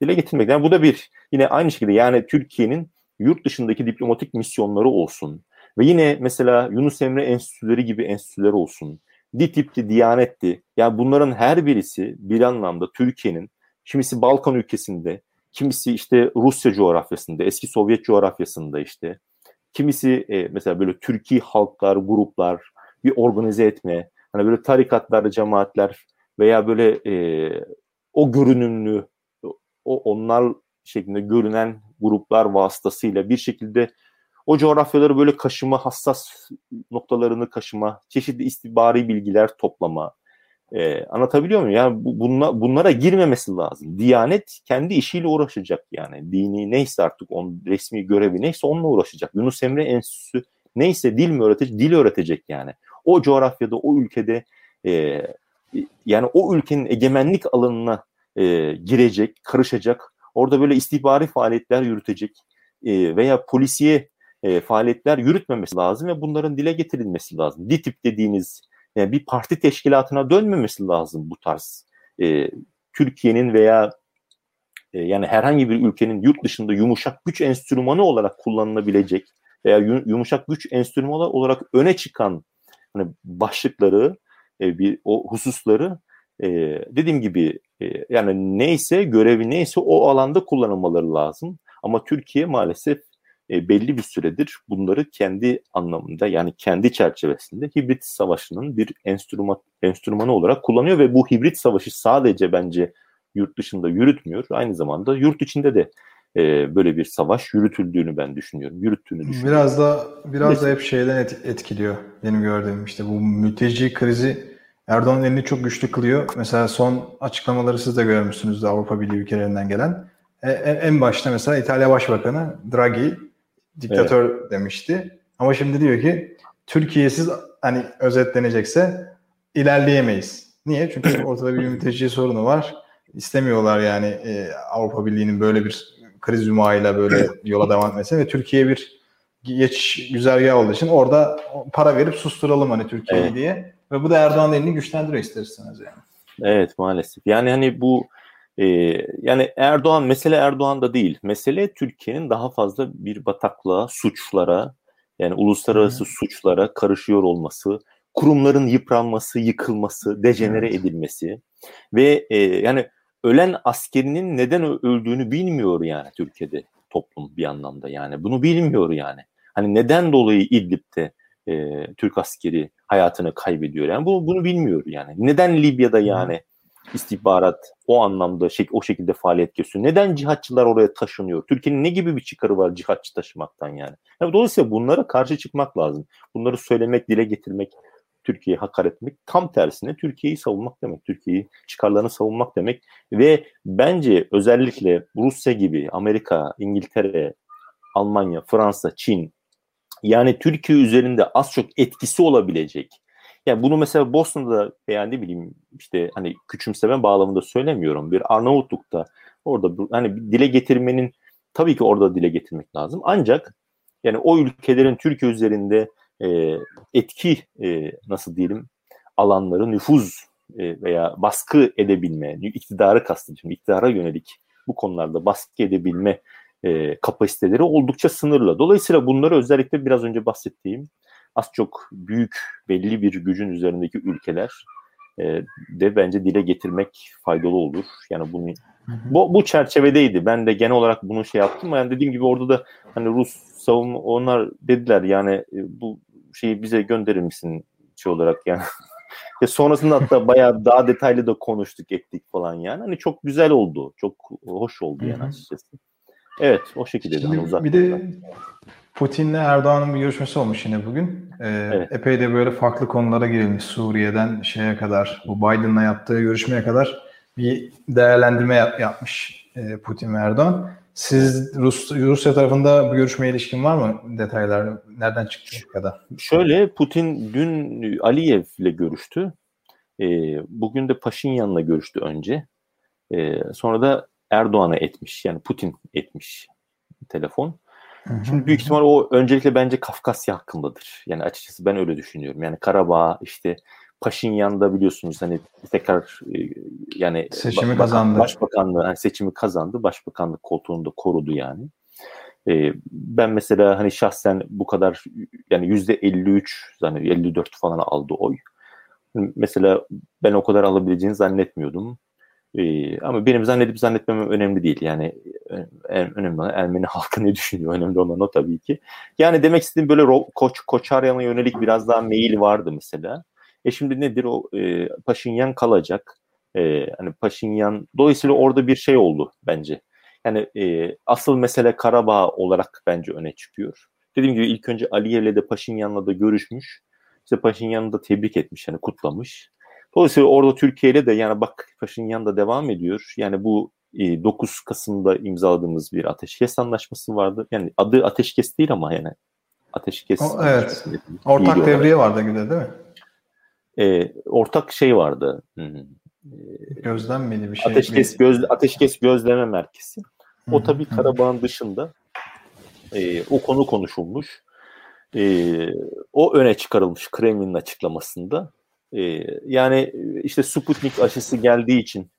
B: dile getirmek. Yani bu da bir yine aynı şekilde yani Türkiye'nin yurt dışındaki diplomatik misyonları olsun ve yine mesela Yunus Emre enstitüleri gibi enstitüler olsun. DİTİB'ti, Diyanet'ti. Yani bunların her birisi bir anlamda Türkiye'nin kimisi Balkan ülkesinde, kimisi işte Rusya coğrafyasında, eski Sovyet coğrafyasında işte, kimisi e, mesela böyle Türkiye halklar, gruplar bir organize etme, hani böyle tarikatlar, cemaatler veya böyle e, o görünümlü, o onlar şeklinde görünen gruplar vasıtasıyla bir şekilde o coğrafyaları böyle kaşıma, hassas noktalarını kaşıma, çeşitli istihbari bilgiler toplama. Ee, anlatabiliyor muyum? Yani bu, bunla, bunlara girmemesi lazım. Diyanet kendi işiyle uğraşacak yani. Dini neyse artık onun resmi görevi neyse onunla uğraşacak. Yunus Emre Enstitüsü neyse dil mi öğretecek? Dil öğretecek yani. O coğrafyada, o ülkede e, yani o ülkenin egemenlik alanına e, girecek, karışacak. Orada böyle istihbari faaliyetler yürütecek e, veya polisiye e, faaliyetler yürütmemesi lazım ve bunların dile getirilmesi lazım. DİTİP dediğiniz yani bir parti teşkilatına dönmemesi lazım bu tarz. E, Türkiye'nin veya e, yani herhangi bir ülkenin yurt dışında yumuşak güç enstrümanı olarak kullanılabilecek veya yumuşak güç enstrümanı olarak öne çıkan hani başlıkları e, bir o hususları e, dediğim gibi e, yani neyse görevi neyse o alanda kullanılmaları lazım. Ama Türkiye maalesef e, belli bir süredir bunları kendi anlamında yani kendi çerçevesinde hibrit savaşının bir enstrüman enstrümanı olarak kullanıyor ve bu hibrit savaşı sadece bence yurt dışında yürütmüyor. Aynı zamanda yurt içinde de e, böyle bir savaş yürütüldüğünü ben düşünüyorum. Yürüttüğünü düşünüyorum.
C: Biraz da biraz da hep şeyden et, etkiliyor benim gördüğüm işte bu mülteci krizi Erdoğan'ın elini çok güçlü kılıyor. Mesela son açıklamaları siz de görmüşsünüz de Avrupa Birliği ülkelerinden gelen. E, en başta mesela İtalya Başbakanı Draghi diktatör evet. demişti. Ama şimdi diyor ki Türkiye'siz hani özetlenecekse ilerleyemeyiz. Niye? Çünkü <laughs> ortada bir mülteci sorunu var. İstemiyorlar yani e, Avrupa Birliği'nin böyle bir kriz yumağıyla böyle yola devam etmesi ve Türkiye bir geç güzergah olduğu için orada para verip susturalım hani Türkiye'yi evet. diye. Ve bu da Erdoğan'ın elini güçlendiriyor isterseniz yani.
B: Evet maalesef. Yani hani bu e, yani Erdoğan mesele Erdoğan'da değil. Mesele Türkiye'nin daha fazla bir bataklığa, suçlara yani uluslararası hmm. suçlara karışıyor olması, kurumların yıpranması, yıkılması, dejenere evet. edilmesi ve e, yani ölen askerinin neden öldüğünü bilmiyor yani Türkiye'de toplum bir anlamda yani bunu bilmiyor yani. Hani neden dolayı İdlib'de e, Türk askeri hayatını kaybediyor yani bu, bunu bilmiyor yani. Neden Libya'da yani istihbarat o anlamda şey, o şekilde faaliyet gösteriyor. Neden cihatçılar oraya taşınıyor? Türkiye'nin ne gibi bir çıkarı var cihatçı taşımaktan yani? yani dolayısıyla bunlara karşı çıkmak lazım. Bunları söylemek, dile getirmek, Türkiye'yi hakaret etmek tam tersine Türkiye'yi savunmak demek. Türkiye'yi çıkarlarını savunmak demek ve bence özellikle Rusya gibi Amerika, İngiltere, Almanya, Fransa, Çin yani Türkiye üzerinde az çok etkisi olabilecek yani bunu mesela Bosna'da veya ne bileyim işte hani küçümseme bağlamında söylemiyorum. Bir Arnavutluk'ta orada hani dile getirmenin tabii ki orada dile getirmek lazım. Ancak yani o ülkelerin Türkiye üzerinde e, etki e, nasıl diyelim alanları nüfuz e, veya baskı edebilme, iktidarı kastediyorum, iktidara yönelik bu konularda baskı edebilme e, kapasiteleri oldukça sınırlı. Dolayısıyla bunları özellikle biraz önce bahsettiğim az çok büyük belli bir gücün üzerindeki ülkeler e, de bence dile getirmek faydalı olur. Yani bunu bu, bu çerçevedeydi. Ben de genel olarak bunu şey yaptım. Yani dediğim gibi orada da hani Rus savunma onlar dediler yani e, bu şeyi bize gönderir misin şey olarak yani. Ve <laughs> sonrasında hatta bayağı daha detaylı da konuştuk ettik falan yani. Hani çok güzel oldu. Çok hoş oldu yani açıkçası. Evet o şekilde.
C: Şimdi, hani bir de Putin'le Erdoğan'ın bir görüşmesi olmuş yine bugün. Ee, evet. Epey de böyle farklı konulara girilmiş. Suriye'den şeye kadar, bu Biden'la yaptığı görüşmeye kadar bir değerlendirme yap, yapmış e, Putin ve Erdoğan. Siz Rus, Rusya tarafında bu görüşmeye ilişkin var mı detaylar? Nereden çıktı ya da?
B: Şöyle Putin dün Aliyev ile görüştü. E, bugün de Paşinyan'la görüştü önce. E, sonra da Erdoğan'a etmiş. Yani Putin etmiş telefon. Şimdi büyük ihtimal o öncelikle bence Kafkasya hakkındadır. Yani açıkçası ben öyle düşünüyorum. Yani Karabağ işte Paşinyan'da biliyorsunuz hani tekrar e, yani
C: seçimi bakan, kazandı.
B: Başbakanlığı yani seçimi kazandı. Başbakanlık koltuğunu da korudu yani. Ee, ben mesela hani şahsen bu kadar yani yüzde 53 yani 54 falan aldı oy. Mesela ben o kadar alabileceğini zannetmiyordum. Ee, ama benim zannedip zannetmemem önemli değil. Yani en önemli olan Ermeni <laughs> halkı ne düşünüyor? Önemli olan o tabii ki. Yani demek istediğim böyle Koç Koçaryan'a yönelik biraz daha mail vardı mesela. E şimdi nedir o e, Paşinyan kalacak. E, hani Paşinyan dolayısıyla orada bir şey oldu bence. Yani e, asıl mesele Karabağ olarak bence öne çıkıyor. Dediğim gibi ilk önce Aliyev'le de Paşinyan'la da görüşmüş. İşte Paşinyan'ı da tebrik etmiş yani kutlamış. Dolayısıyla orada Türkiye ile de yani bak Paşinyan da devam ediyor. Yani bu 9 e, Kasım'da imzaladığımız bir ateşkes anlaşması vardı. Yani adı ateşkes değil ama yani ateşkes.
C: O, evet. Ortak devriye vardı gibi değil mi?
B: E, ortak şey vardı.
C: Gözlem miydi bir şey?
B: Ateşkes, göz, ateşkes gözleme merkezi. O tabii Karabağ'ın dışında e, o konu konuşulmuş. E, o öne çıkarılmış Kremlin'in açıklamasında. E, yani işte Sputnik aşısı geldiği için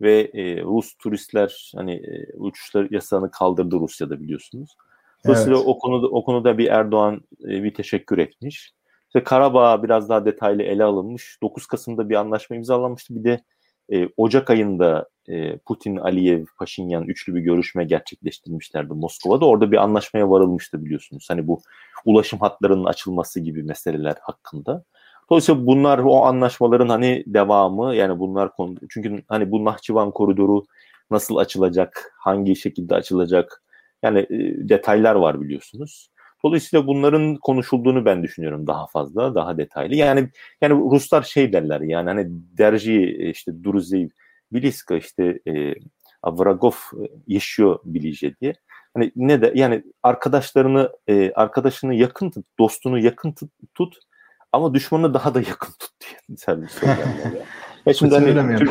B: ve e, Rus turistler hani e, uçuşlar yasağını kaldırdı Rusya'da biliyorsunuz. Dolayısıyla evet. o konuda o konuda bir Erdoğan e, bir teşekkür etmiş. İşte Karabağ biraz daha detaylı ele alınmış. 9 Kasım'da bir anlaşma imzalanmıştı. Bir de e, Ocak ayında e, Putin, Aliyev, Paşinyan üçlü bir görüşme gerçekleştirmişlerdi Moskova'da. Orada bir anlaşmaya varılmıştı biliyorsunuz. Hani bu ulaşım hatlarının açılması gibi meseleler hakkında. Dolayısıyla bunlar o anlaşmaların hani devamı yani bunlar konu çünkü hani bu Nahçıvan koridoru nasıl açılacak, hangi şekilde açılacak yani e, detaylar var biliyorsunuz. Dolayısıyla bunların konuşulduğunu ben düşünüyorum daha fazla, daha detaylı. Yani yani Ruslar şey derler yani hani derci işte Druzev, Biliska işte e, Avragov yaşıyor Bilije diye. Hani ne de yani arkadaşlarını e, arkadaşını yakın tut, dostunu yakın tut, tut ama düşmanı daha da yakın tut diye <laughs> söylerler. ya şimdi hani Türk,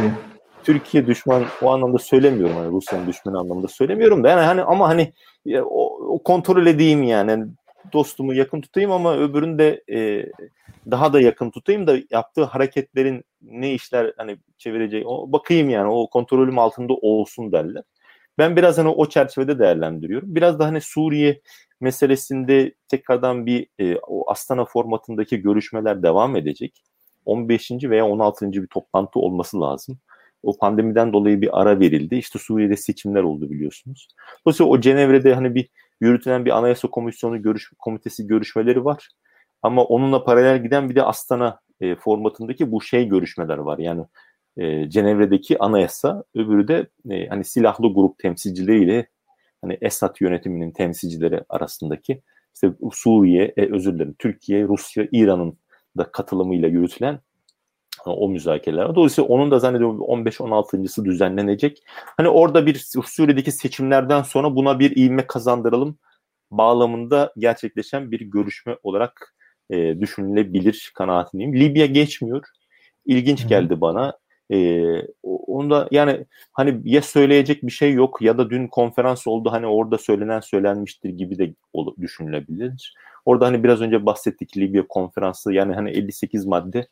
B: Türkiye düşman o anlamda söylemiyorum hani Rusya'nın düşmanı anlamda söylemiyorum da yani hani ama hani o, o kontrol edeyim yani. yani dostumu yakın tutayım ama öbürünü de e, daha da yakın tutayım da yaptığı hareketlerin ne işler hani çevireceği o bakayım yani o kontrolüm altında olsun derler. Ben biraz hani o çerçevede değerlendiriyorum. Biraz da hani Suriye meselesinde tekrardan bir e, o Astana formatındaki görüşmeler devam edecek. 15. veya 16. bir toplantı olması lazım. O pandemiden dolayı bir ara verildi. İşte Suriye'de seçimler oldu biliyorsunuz. Dolayısıyla o Cenevre'de hani bir yürütülen bir anayasa komisyonu görüş, komitesi görüşmeleri var. Ama onunla paralel giden bir de Astana e, formatındaki bu şey görüşmeler var. Yani e, Cenevre'deki anayasa, öbürü de e, hani silahlı grup temsilcileriyle hani Esad yönetiminin temsilcileri arasındaki işte Suriye, e, özür dilerim Türkiye, Rusya, İran'ın da katılımıyla yürütülen o müzakereler. Dolayısıyla onun da zannediyorum 15-16.sı düzenlenecek. Hani orada bir Suriye'deki seçimlerden sonra buna bir ivme kazandıralım bağlamında gerçekleşen bir görüşme olarak e, düşünülebilir kanaatindeyim. Libya geçmiyor. İlginç geldi bana. E, onda yani hani ya söyleyecek bir şey yok ya da dün konferans oldu hani orada söylenen söylenmiştir gibi de düşünülebilir. Orada hani biraz önce bahsettik Libya konferansı yani hani 58 madde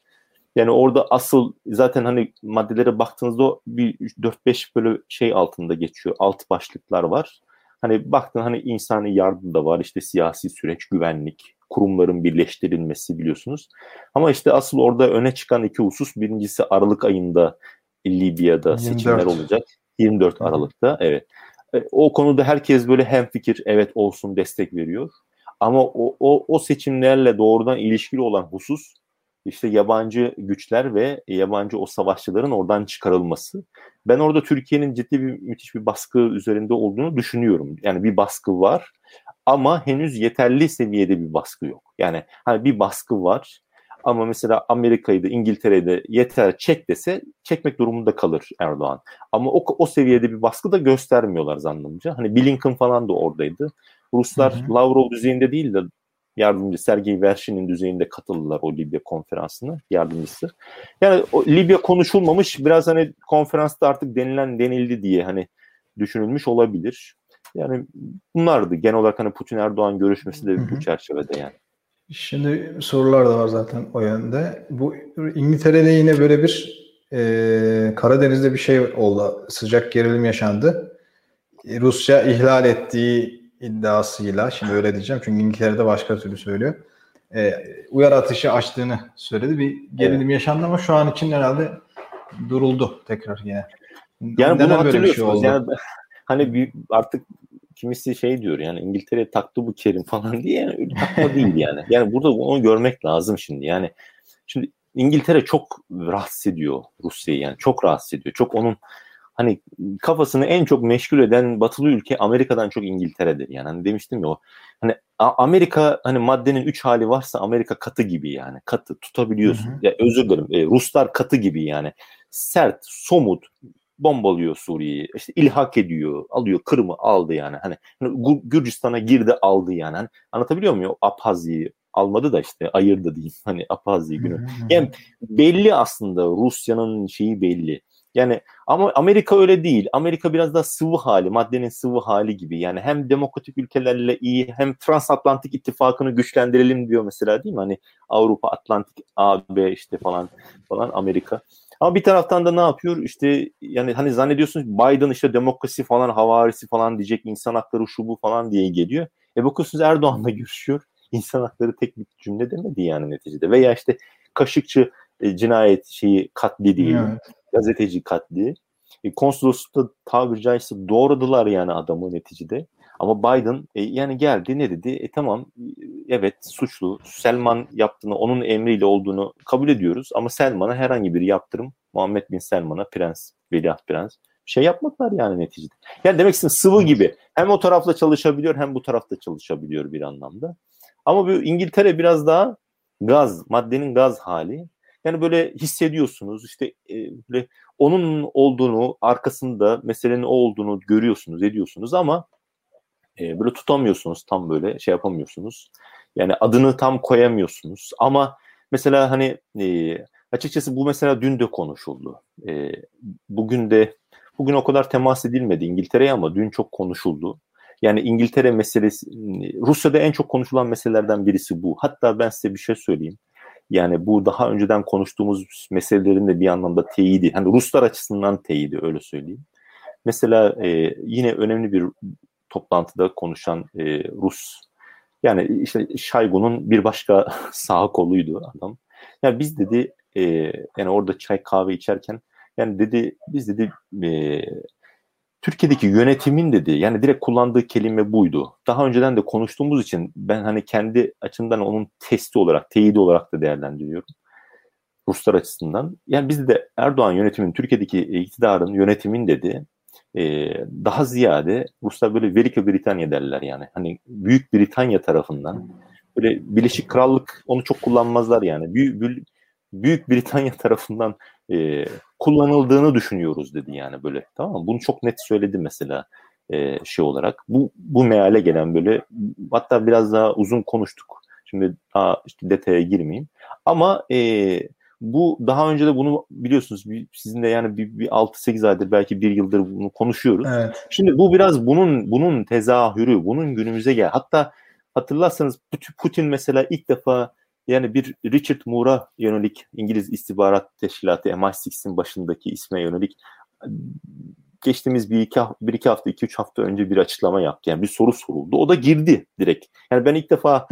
B: yani orada asıl zaten hani maddelere baktığınızda bir 4-5 böyle şey altında geçiyor. Alt başlıklar var. Hani baktın hani insani yardım da var. işte siyasi süreç, güvenlik, kurumların birleştirilmesi biliyorsunuz. Ama işte asıl orada öne çıkan iki husus birincisi Aralık ayında Libya'da 24. seçimler olacak. 24 Aralık'ta evet. E, o konuda herkes böyle hem fikir evet olsun destek veriyor. Ama o, o, o seçimlerle doğrudan ilişkili olan husus işte yabancı güçler ve yabancı o savaşçıların oradan çıkarılması. Ben orada Türkiye'nin ciddi bir müthiş bir baskı üzerinde olduğunu düşünüyorum. Yani bir baskı var ama henüz yeterli seviyede bir baskı yok. Yani hani bir baskı var Ama mesela Amerika'yı da İngiltere'yi de yeter çek dese çekmek durumunda kalır Erdoğan. Ama o, o seviyede bir baskı da göstermiyorlar zannımca. Hani Blinken falan da oradaydı. Ruslar. Lavrov düzeyinde değil de yardımcı Sergey Vershin'in düzeyinde katıldılar o Libya konferansına yardımcısı. Yani o, Libya konuşulmamış biraz hani konferansta artık denilen denildi diye hani düşünülmüş olabilir. Yani bunlardı genel olarak hani Putin Erdoğan görüşmesi de bu çerçevede yani.
C: Şimdi sorular da var zaten o yönde. Bu İngiltere'de yine böyle bir e, Karadeniz'de bir şey oldu. Sıcak gerilim yaşandı. Rusya ihlal ettiği iddiasıyla, şimdi öyle diyeceğim çünkü İngiltere'de başka türlü söylüyor. E, uyar atışı açtığını söyledi. Bir gerilim evet. yaşandı ama şu an için herhalde duruldu tekrar yine.
B: Yani Neden bunu hatırlıyorsunuz. Şey yani <laughs> hani artık kimisi şey diyor yani İngiltere taktı bu Kerim falan diye yani takma <laughs> değil yani. Yani burada onu görmek lazım şimdi. Yani şimdi İngiltere çok rahatsız ediyor Rusya'yı yani çok rahatsız ediyor. Çok onun hani kafasını en çok meşgul eden batılı ülke Amerika'dan çok İngiltere'dir. Yani hani demiştim ya o hani Amerika hani maddenin üç hali varsa Amerika katı gibi yani. Katı tutabiliyorsun. Hı hı. Ya özür dilerim. E, Ruslar katı gibi yani. Sert, somut, bombalıyor Suriye'yi. İşte ilhak ediyor, alıyor Kırım'ı aldı yani. Hani, hani Gürcistan'a girdi aldı yani. Hani, anlatabiliyor muyum? Abhazya'yı almadı da işte ayırdı diyeyim. Hani Abhazya günü. Yani belli aslında Rusya'nın şeyi belli. Yani ama Amerika öyle değil. Amerika biraz daha sıvı hali, maddenin sıvı hali gibi. Yani hem demokratik ülkelerle iyi hem transatlantik ittifakını güçlendirelim diyor mesela değil mi? Hani Avrupa, Atlantik, AB işte falan falan Amerika. Ama bir taraftan da ne yapıyor? İşte yani hani zannediyorsunuz Biden işte demokrasi falan havarisi falan diyecek insan hakları şu bu falan diye geliyor. E bakıyorsunuz Erdoğan'la <laughs> görüşüyor. İnsan hakları tek bir cümle demedi yani neticede. Veya işte Kaşıkçı e, cinayet şeyi katli değil. Evet. Gazeteci katli. E, konsoloslukta tabiri caizse doğradılar yani adamı neticede. Ama Biden e, yani geldi ne dedi? E tamam evet suçlu. Selman yaptığını onun emriyle olduğunu kabul ediyoruz. Ama Selman'a herhangi bir yaptırım Muhammed Bin Selman'a prens, veliaht prens şey yapmadılar yani neticede. Yani demek istedim sıvı gibi. Hem o tarafta çalışabiliyor hem bu tarafta çalışabiliyor bir anlamda. Ama bu İngiltere biraz daha gaz, maddenin gaz hali. Yani böyle hissediyorsunuz işte e, böyle onun olduğunu, arkasında meselenin o olduğunu görüyorsunuz, ediyorsunuz ama e, böyle tutamıyorsunuz tam böyle şey yapamıyorsunuz. Yani adını tam koyamıyorsunuz. Ama mesela hani e, açıkçası bu mesela dün de konuşuldu. E, bugün de bugün o kadar temas edilmedi İngiltere'ye ama dün çok konuşuldu. Yani İngiltere meselesi, Rusya'da en çok konuşulan meselelerden birisi bu. Hatta ben size bir şey söyleyeyim. Yani bu daha önceden konuştuğumuz meselelerin de bir anlamda teyidi. Hani Ruslar açısından teyidi öyle söyleyeyim. Mesela e, yine önemli bir toplantıda konuşan e, Rus yani işte Şaygu'nun bir başka <laughs> sağ koluydu adam. Yani biz dedi e, yani orada çay kahve içerken yani dedi biz dedi e, Türkiye'deki yönetimin dedi yani direkt kullandığı kelime buydu. Daha önceden de konuştuğumuz için ben hani kendi açımdan onun testi olarak, teyidi olarak da değerlendiriyorum. Ruslar açısından. Yani biz de Erdoğan yönetimin, Türkiye'deki iktidarın yönetimin dedi e, daha ziyade Ruslar böyle Velika Britanya derler yani. Hani Büyük Britanya tarafından böyle Birleşik Krallık onu çok kullanmazlar yani. Büyük, Büyük Britanya <laughs> tarafından e, kullanıldığını düşünüyoruz dedi yani böyle. Tamam mı? Bunu çok net söyledi mesela e, şey olarak. Bu bu meale gelen böyle hatta biraz daha uzun konuştuk. Şimdi daha işte detaya girmeyeyim. Ama e, bu daha önce de bunu biliyorsunuz sizin de yani bir, bir 6-8 aydır belki bir yıldır bunu konuşuyoruz. Evet. Şimdi bu biraz bunun bunun tezahürü, bunun günümüze gel. Hatta hatırlarsanız Putin mesela ilk defa yani bir Richard Moore'a yönelik İngiliz istihbarat teşkilatı MI6'in başındaki isme yönelik geçtiğimiz bir iki, bir iki hafta, iki üç hafta önce bir açıklama yaptı. Yani bir soru soruldu. O da girdi direkt. Yani ben ilk defa.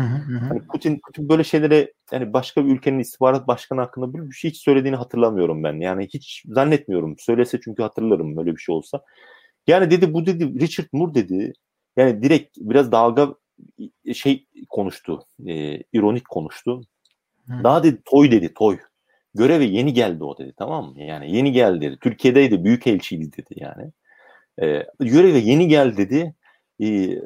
B: Hani Putin, Putin böyle şeylere yani başka bir ülkenin istihbarat başkanı hakkında böyle bir şey hiç söylediğini hatırlamıyorum ben. Yani hiç zannetmiyorum. Söylese çünkü hatırlarım böyle bir şey olsa. Yani dedi bu dedi Richard Moore dedi. Yani direkt biraz dalga şey konuştu. E, ironik konuştu. Hı. Daha dedi toy dedi toy göreve yeni geldi o dedi tamam mı? Yani yeni geldi dedi. Türkiye'deydi, büyük elçiydi dedi yani. E, göreve yeni geldi dedi.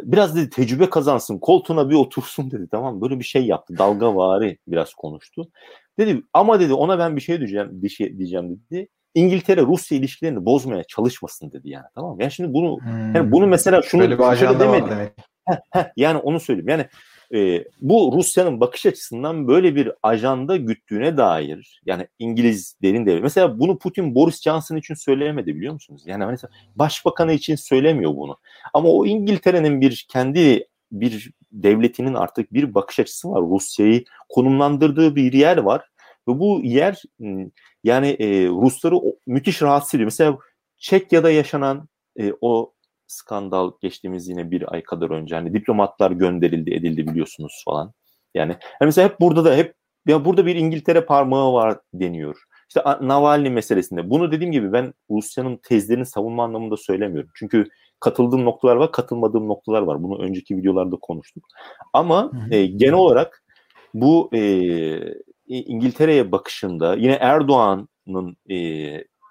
B: biraz dedi tecrübe kazansın, koltuğuna bir otursun dedi tamam Böyle bir şey yaptı. Dalgavari biraz konuştu. Dedi ama dedi ona ben bir şey diyeceğim, bir şey diyeceğim dedi. İngiltere Rusya ilişkilerini bozmaya çalışmasın dedi yani tamam Yani şimdi bunu hmm. yani bunu mesela şunu
C: Böyle bir ajanda demedi. demek.
B: Heh, heh, yani onu söyleyeyim. Yani e, bu Rusya'nın bakış açısından böyle bir ajanda güttüğüne dair yani İngilizlerin de mesela bunu Putin Boris Johnson için söyleyemedi biliyor musunuz? Yani mesela başbakanı için söylemiyor bunu. Ama o İngiltere'nin bir kendi bir devletinin artık bir bakış açısı var. Rusya'yı konumlandırdığı bir yer var ve bu yer yani e, Rusları müthiş rahatsız ediyor. Mesela Çekya'da yaşanan e, o skandal geçtiğimiz yine bir ay kadar önce hani diplomatlar gönderildi edildi biliyorsunuz falan. Yani, yani mesela hep burada da hep ya burada bir İngiltere parmağı var deniyor. İşte Navalny meselesinde. Bunu dediğim gibi ben Rusya'nın tezlerini savunma anlamında söylemiyorum. Çünkü katıldığım noktalar var, katılmadığım noktalar var. Bunu önceki videolarda konuştuk. Ama e, genel olarak bu e, İngiltere'ye bakışında yine Erdoğan'ın e,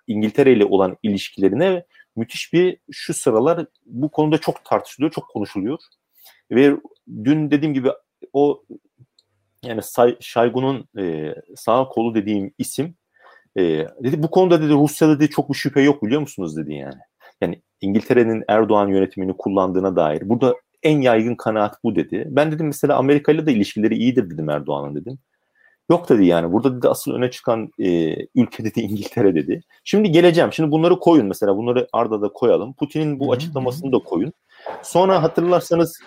B: İngiltere ile olan ilişkilerine müthiş bir şu sıralar bu konuda çok tartışılıyor, çok konuşuluyor. Ve dün dediğim gibi o yani Say, Şaygun'un e, sağ kolu dediğim isim e, dedi bu konuda dedi Rusya'da dedi çok bir şüphe yok biliyor musunuz dedi yani. Yani İngiltere'nin Erdoğan yönetimini kullandığına dair. Burada en yaygın kanaat bu dedi. Ben dedim mesela Amerika ile de ilişkileri iyidir dedim Erdoğan'ın dedim. Yok dedi yani. Burada dedi asıl öne çıkan e, ülke dedi <laughs> İngiltere dedi. Şimdi geleceğim. Şimdi bunları koyun mesela. Bunları arda da koyalım. Putin'in bu açıklamasını da koyun. Sonra hatırlarsanız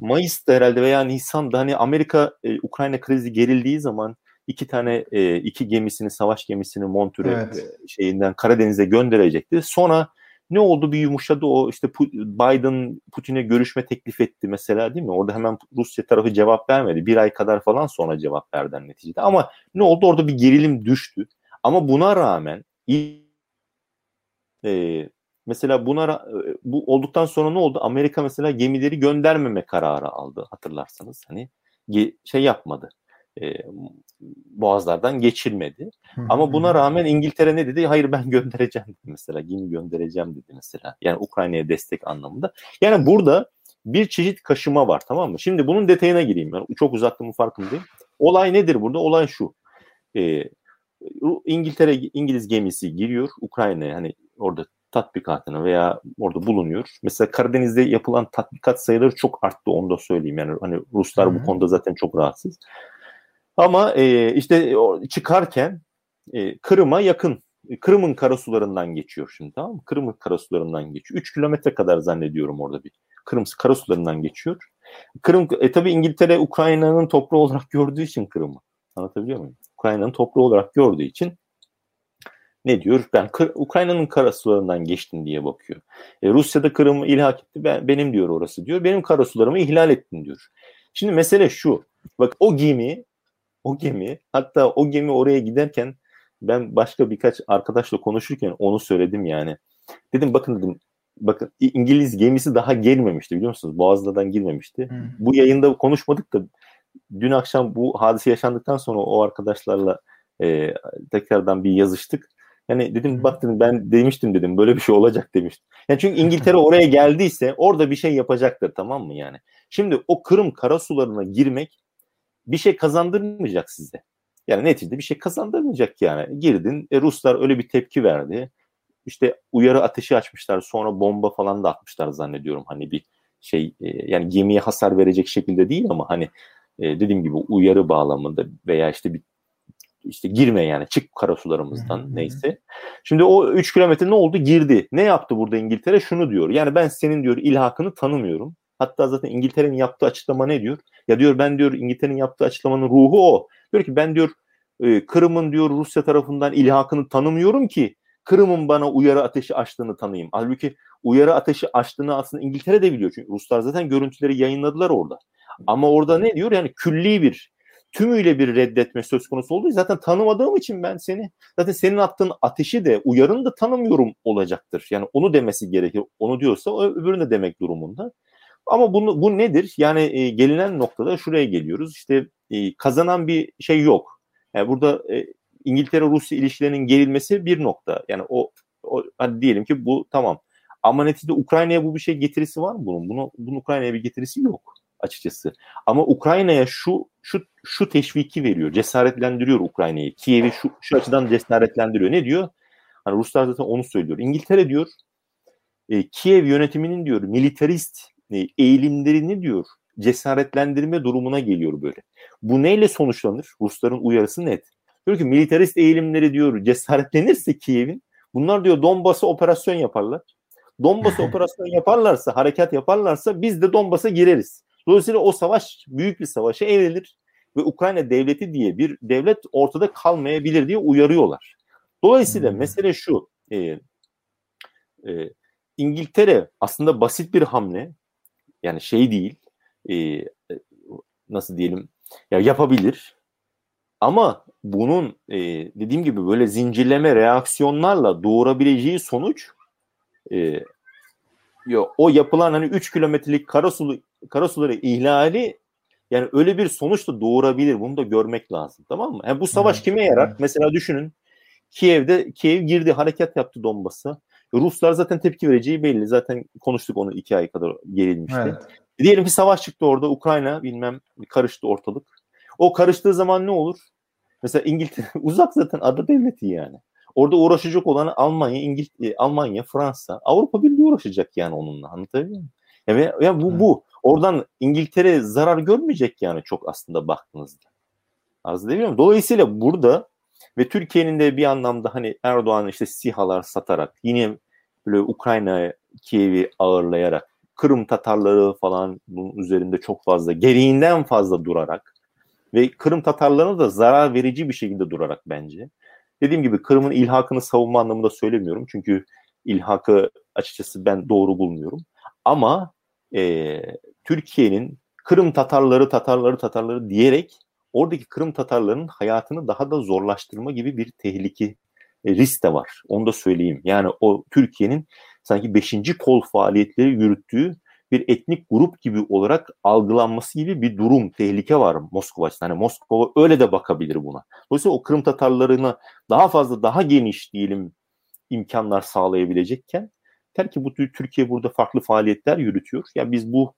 B: Mayıs'ta herhalde veya Nisan'da hani Amerika e, Ukrayna krizi gerildiği zaman iki tane e, iki gemisini savaş gemisini Montreux evet. e, şeyinden Karadeniz'e gönderecekti. Sonra ne oldu bir yumuşadı o işte Biden Putin'e görüşme teklif etti mesela değil mi? Orada hemen Rusya tarafı cevap vermedi. Bir ay kadar falan sonra cevap verdi neticede. Ama ne oldu? Orada bir gerilim düştü. Ama buna rağmen e, mesela buna e, bu olduktan sonra ne oldu? Amerika mesela gemileri göndermeme kararı aldı hatırlarsanız. Hani şey yapmadı e, boğazlardan geçilmedi. Ama buna rağmen İngiltere ne dedi? Hayır ben <laughs> göndereceğim dedi mesela. Gemi göndereceğim dedi mesela. Yani Ukrayna'ya destek anlamında. Yani burada bir çeşit kaşıma var tamam mı? Şimdi bunun detayına gireyim. Yani çok uzattığımın farkındayım. Olay nedir burada? Olay şu. Ee, İngiltere İngiliz gemisi giriyor Ukrayna'ya hani orada tatbikatını veya orada bulunuyor. Mesela Karadeniz'de yapılan tatbikat sayıları çok arttı onu da söyleyeyim. Yani hani Ruslar Hı-hı. bu konuda zaten çok rahatsız. Ama e, işte çıkarken e, Kırım'a yakın. Kırım'ın karasularından geçiyor şimdi tamam mı? Kırım'ın karasularından geçiyor. 3 kilometre kadar zannediyorum orada bir. Kırım karasularından geçiyor. Kırım, e tabi İngiltere Ukrayna'nın toprağı olarak gördüğü için Kırım'ı. Anlatabiliyor muyum? Ukrayna'nın toprağı olarak gördüğü için ne diyor? Ben Ukrayna'nın karasularından geçtim diye bakıyor. E, Rusya'da Kırım'ı ilhak etti. Ben, benim diyor orası diyor. Benim karasularımı ihlal ettin diyor. Şimdi mesele şu. Bak o gemi o gemi hatta o gemi oraya giderken ben başka birkaç arkadaşla konuşurken onu söyledim yani. Dedim bakın dedim bakın İngiliz gemisi daha gelmemişti biliyor musunuz? Boğazlardan girmemişti. Hmm. Bu yayında konuşmadık da dün akşam bu hadise yaşandıktan sonra o arkadaşlarla e, tekrardan bir yazıştık. Yani dedim bak dedim ben demiştim dedim böyle bir şey olacak demiştim. Yani çünkü İngiltere oraya geldiyse orada bir şey yapacaktır tamam mı yani? Şimdi o Kırım karasularına girmek bir şey kazandırmayacak size. Yani neticede bir şey kazandırmayacak yani. Girdin, e, Ruslar öyle bir tepki verdi. İşte uyarı ateşi açmışlar, sonra bomba falan da atmışlar zannediyorum. Hani bir şey, e, yani gemiye hasar verecek şekilde değil ama hani e, dediğim gibi uyarı bağlamında veya işte bir işte girme yani çık karasularımızdan hı neyse. Şimdi o 3 kilometre ne oldu? Girdi. Ne yaptı burada İngiltere? Şunu diyor. Yani ben senin diyor ilhakını tanımıyorum. Hatta zaten İngiltere'nin yaptığı açıklama ne diyor? Ya diyor ben diyor İngiltere'nin yaptığı açıklamanın ruhu o. Diyor ki ben diyor e, Kırım'ın diyor Rusya tarafından ilhakını tanımıyorum ki Kırım'ın bana uyarı ateşi açtığını tanıyayım. Halbuki uyarı ateşi açtığını aslında İngiltere de biliyor. Çünkü Ruslar zaten görüntüleri yayınladılar orada. Ama orada ne diyor? Yani külli bir tümüyle bir reddetme söz konusu olduğu zaten tanımadığım için ben seni zaten senin attığın ateşi de uyarını da tanımıyorum olacaktır. Yani onu demesi gerekir. Onu diyorsa öbürünü de demek durumunda. Ama bunu, bu nedir? Yani e, gelinen noktada şuraya geliyoruz. İşte e, kazanan bir şey yok. Yani burada e, İngiltere-Rusya ilişkilerinin gerilmesi bir nokta. Yani o, o hadi diyelim ki bu tamam. Ama neticede Ukrayna'ya bu bir şey getirisi var mı bunun? Bunu, bunun Ukrayna'ya bir getirisi yok açıkçası. Ama Ukrayna'ya şu şu şu teşviki veriyor, cesaretlendiriyor Ukrayna'yı. Kiev'i şu, şu açıdan cesaretlendiriyor. Ne diyor? Hani Ruslar zaten onu söylüyor. İngiltere diyor, e, Kiev yönetiminin diyor militarist e, eğilimlerini diyor cesaretlendirme durumuna geliyor böyle. Bu neyle sonuçlanır? Rusların uyarısı net. Diyor ki militarist eğilimleri diyor cesaretlenirse Kiev'in bunlar diyor Donbas'a operasyon yaparlar. Donbas'a <laughs> operasyon yaparlarsa, harekat yaparlarsa biz de Donbas'a gireriz. Dolayısıyla o savaş büyük bir savaşa evrilir ve Ukrayna devleti diye bir devlet ortada kalmayabilir diye uyarıyorlar. Dolayısıyla hmm. mesele şu, e, e, İngiltere aslında basit bir hamle, yani şey değil, e, nasıl diyelim, ya yapabilir. Ama bunun e, dediğim gibi böyle zincirleme reaksiyonlarla doğurabileceği sonuç e, yo, o yapılan hani 3 kilometrelik karasulu karasuları ihlali yani öyle bir sonuç da doğurabilir. Bunu da görmek lazım. Tamam mı? Yani bu savaş evet. kime yarar? Mesela düşünün. Kiev'de Kiev girdi, harekat yaptı Donbas'a. Ruslar zaten tepki vereceği belli. Zaten konuştuk onu iki ay kadar gerilmişti. Evet. Diyelim ki savaş çıktı orada. Ukrayna bilmem karıştı ortalık. O karıştığı zaman ne olur? Mesela İngiltere <laughs> uzak zaten ada devleti yani. Orada uğraşacak olan Almanya, İngiltere, Almanya, Fransa, Avrupa Birliği uğraşacak yani onunla. Anlatabiliyor muyum? Ya, ya bu, bu. Oradan İngiltere zarar görmeyecek yani çok aslında baktığınızda. Arz edemiyorum. Dolayısıyla burada ve Türkiye'nin de bir anlamda hani Erdoğan işte sihalar satarak yine böyle Ukrayna Kiev'i ağırlayarak Kırım Tatarları falan bunun üzerinde çok fazla gereğinden fazla durarak ve Kırım Tatarlarına da zarar verici bir şekilde durarak bence. Dediğim gibi Kırım'ın ilhakını savunma anlamında söylemiyorum. Çünkü ilhakı açıkçası ben doğru bulmuyorum. Ama e, Türkiye'nin Kırım Tatarları, Tatarları, Tatarları diyerek oradaki Kırım Tatarlarının hayatını daha da zorlaştırma gibi bir tehlike, risk de var. Onu da söyleyeyim. Yani o Türkiye'nin sanki beşinci kol faaliyetleri yürüttüğü bir etnik grup gibi olarak algılanması gibi bir durum, tehlike var Moskova açısından. Yani Moskova öyle de bakabilir buna. Dolayısıyla o Kırım Tatarlarına daha fazla, daha geniş diyelim imkanlar sağlayabilecekken ter ki bu Türkiye burada farklı faaliyetler yürütüyor. Ya yani biz bu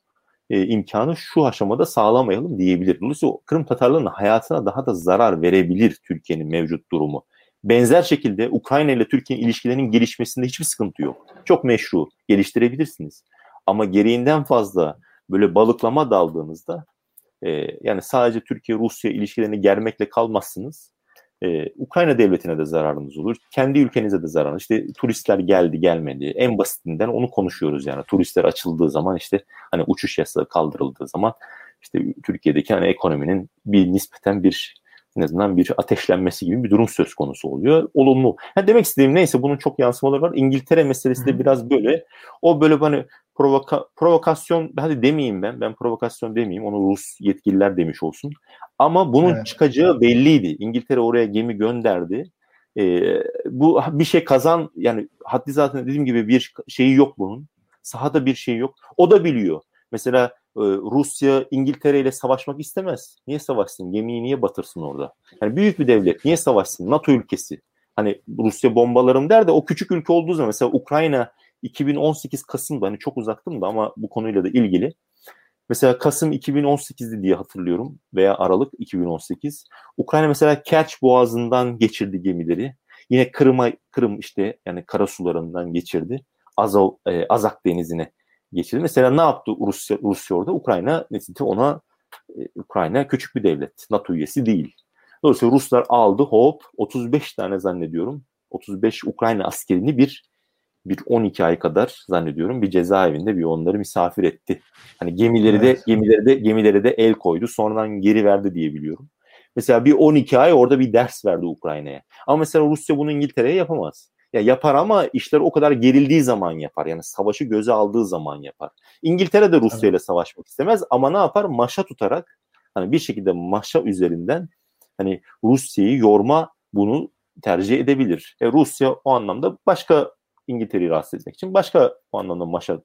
B: e, imkanı şu aşamada sağlamayalım diyebilir. Dolayısıyla Kırım Tatarlarının hayatına daha da zarar verebilir Türkiye'nin mevcut durumu. Benzer şekilde Ukrayna ile Türkiye'nin ilişkilerinin gelişmesinde hiçbir sıkıntı yok. Çok meşru, geliştirebilirsiniz. Ama gereğinden fazla böyle balıklama daldığınızda e, yani sadece Türkiye-Rusya ilişkilerini germekle kalmazsınız. E, Ukrayna devletine de zararınız olur. Kendi ülkenize de zararınız. İşte turistler geldi gelmedi. En basitinden onu konuşuyoruz yani. Turistler açıldığı zaman işte hani uçuş yasağı kaldırıldığı zaman işte Türkiye'deki hani ekonominin bir nispeten bir en azından bir ateşlenmesi gibi bir durum söz konusu oluyor. Olumlu. Ha demek istediğim neyse bunun çok yansımaları var. İngiltere meselesi de biraz böyle. O böyle hani provoka, provokasyon hadi demeyeyim ben. Ben provokasyon demeyeyim. Onu Rus yetkililer demiş olsun. Ama bunun evet. çıkacağı belliydi. İngiltere oraya gemi gönderdi. Ee, bu bir şey kazan yani haddi zaten dediğim gibi bir şeyi yok bunun. Sahada bir şey yok. O da biliyor. Mesela Rusya İngiltere ile savaşmak istemez. Niye savaşsın? Gemiyi niye batırsın orada? Yani büyük bir devlet niye savaşsın? NATO ülkesi. Hani Rusya bombalarım der de o küçük ülke olduğu zaman mesela Ukrayna 2018 Kasım'da hani çok uzaktım da ama bu konuyla da ilgili. Mesela Kasım 2018'di diye hatırlıyorum veya Aralık 2018. Ukrayna mesela Kerç Boğazı'ndan geçirdi gemileri. Yine Kırım'a Kırım işte yani karasularından geçirdi. Azov, e, Azak Denizi'ne geçirdi. Mesela ne yaptı Rusya, Rusya orada? Ukrayna neticede ona e, Ukrayna küçük bir devlet. NATO üyesi değil. Dolayısıyla Ruslar aldı hop 35 tane zannediyorum. 35 Ukrayna askerini bir bir 12 ay kadar zannediyorum bir cezaevinde bir onları misafir etti. Hani gemileri evet. de gemileri de gemileri de el koydu. Sonradan geri verdi diye biliyorum. Mesela bir 12 ay orada bir ders verdi Ukrayna'ya. Ama mesela Rusya bunu İngiltere'ye yapamaz. Ya yapar ama işler o kadar gerildiği zaman yapar. Yani savaşı göze aldığı zaman yapar. İngiltere de Rusya ile savaşmak istemez ama ne yapar? Maşa tutarak hani bir şekilde maşa üzerinden hani Rusya'yı yorma bunu tercih edebilir. E, Rusya o anlamda başka İngiltere'yi rahatsız etmek için başka o anlamda maşa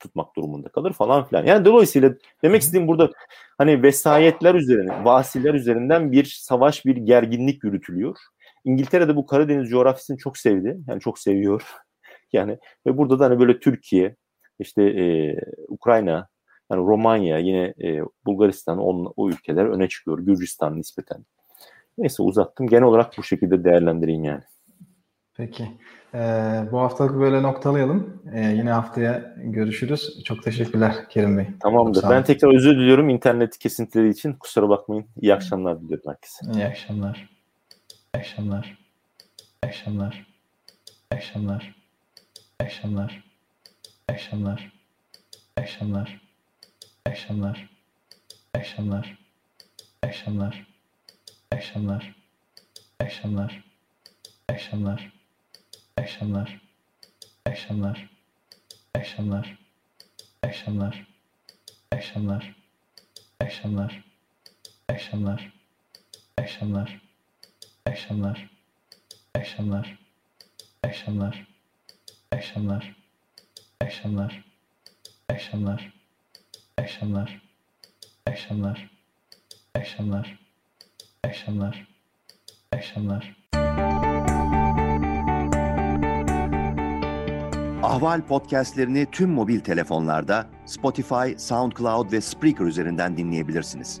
B: tutmak durumunda kalır falan filan. Yani dolayısıyla demek istediğim burada hani vesayetler üzerine, vasiller üzerinden bir savaş, bir gerginlik yürütülüyor. İngiltere de bu Karadeniz coğrafyasını çok sevdi. Yani çok seviyor. <laughs> Yani ve burada da hani böyle Türkiye, işte e, Ukrayna, yani Romanya, yine e, Bulgaristan on, o ülkeler öne çıkıyor. Gürcistan nispeten. Neyse uzattım. Genel olarak bu şekilde değerlendireyim yani.
C: Peki. Ee, bu haftalık böyle noktalayalım. Ee, yine haftaya görüşürüz. Çok teşekkürler Kerim Bey.
B: Tamamdır. Ben tekrar özür diliyorum internet kesintileri için. Kusura bakmayın. İyi akşamlar diliyorum herkese.
C: İyi akşamlar. Akşamlar. Akşamlar. Akşamlar. Akşamlar. Akşamlar. Akşamlar. Akşamlar. Akşamlar. Akşamlar. Akşamlar. Akşamlar. Akşamlar. Akşamlar. Akşamlar. Akşamlar. Akşamlar. Akşamlar. Akşamlar. Akşamlar. İyi akşamlar. Akşamlar. Akşamlar. Akşamlar. Akşamlar. Akşamlar. Akşamlar. Akşamlar. Akşamlar. Akşamlar. Akşamlar. Akşamlar.
A: Ahval podcastlerini tüm mobil telefonlarda Spotify, SoundCloud ve Spreaker üzerinden dinleyebilirsiniz.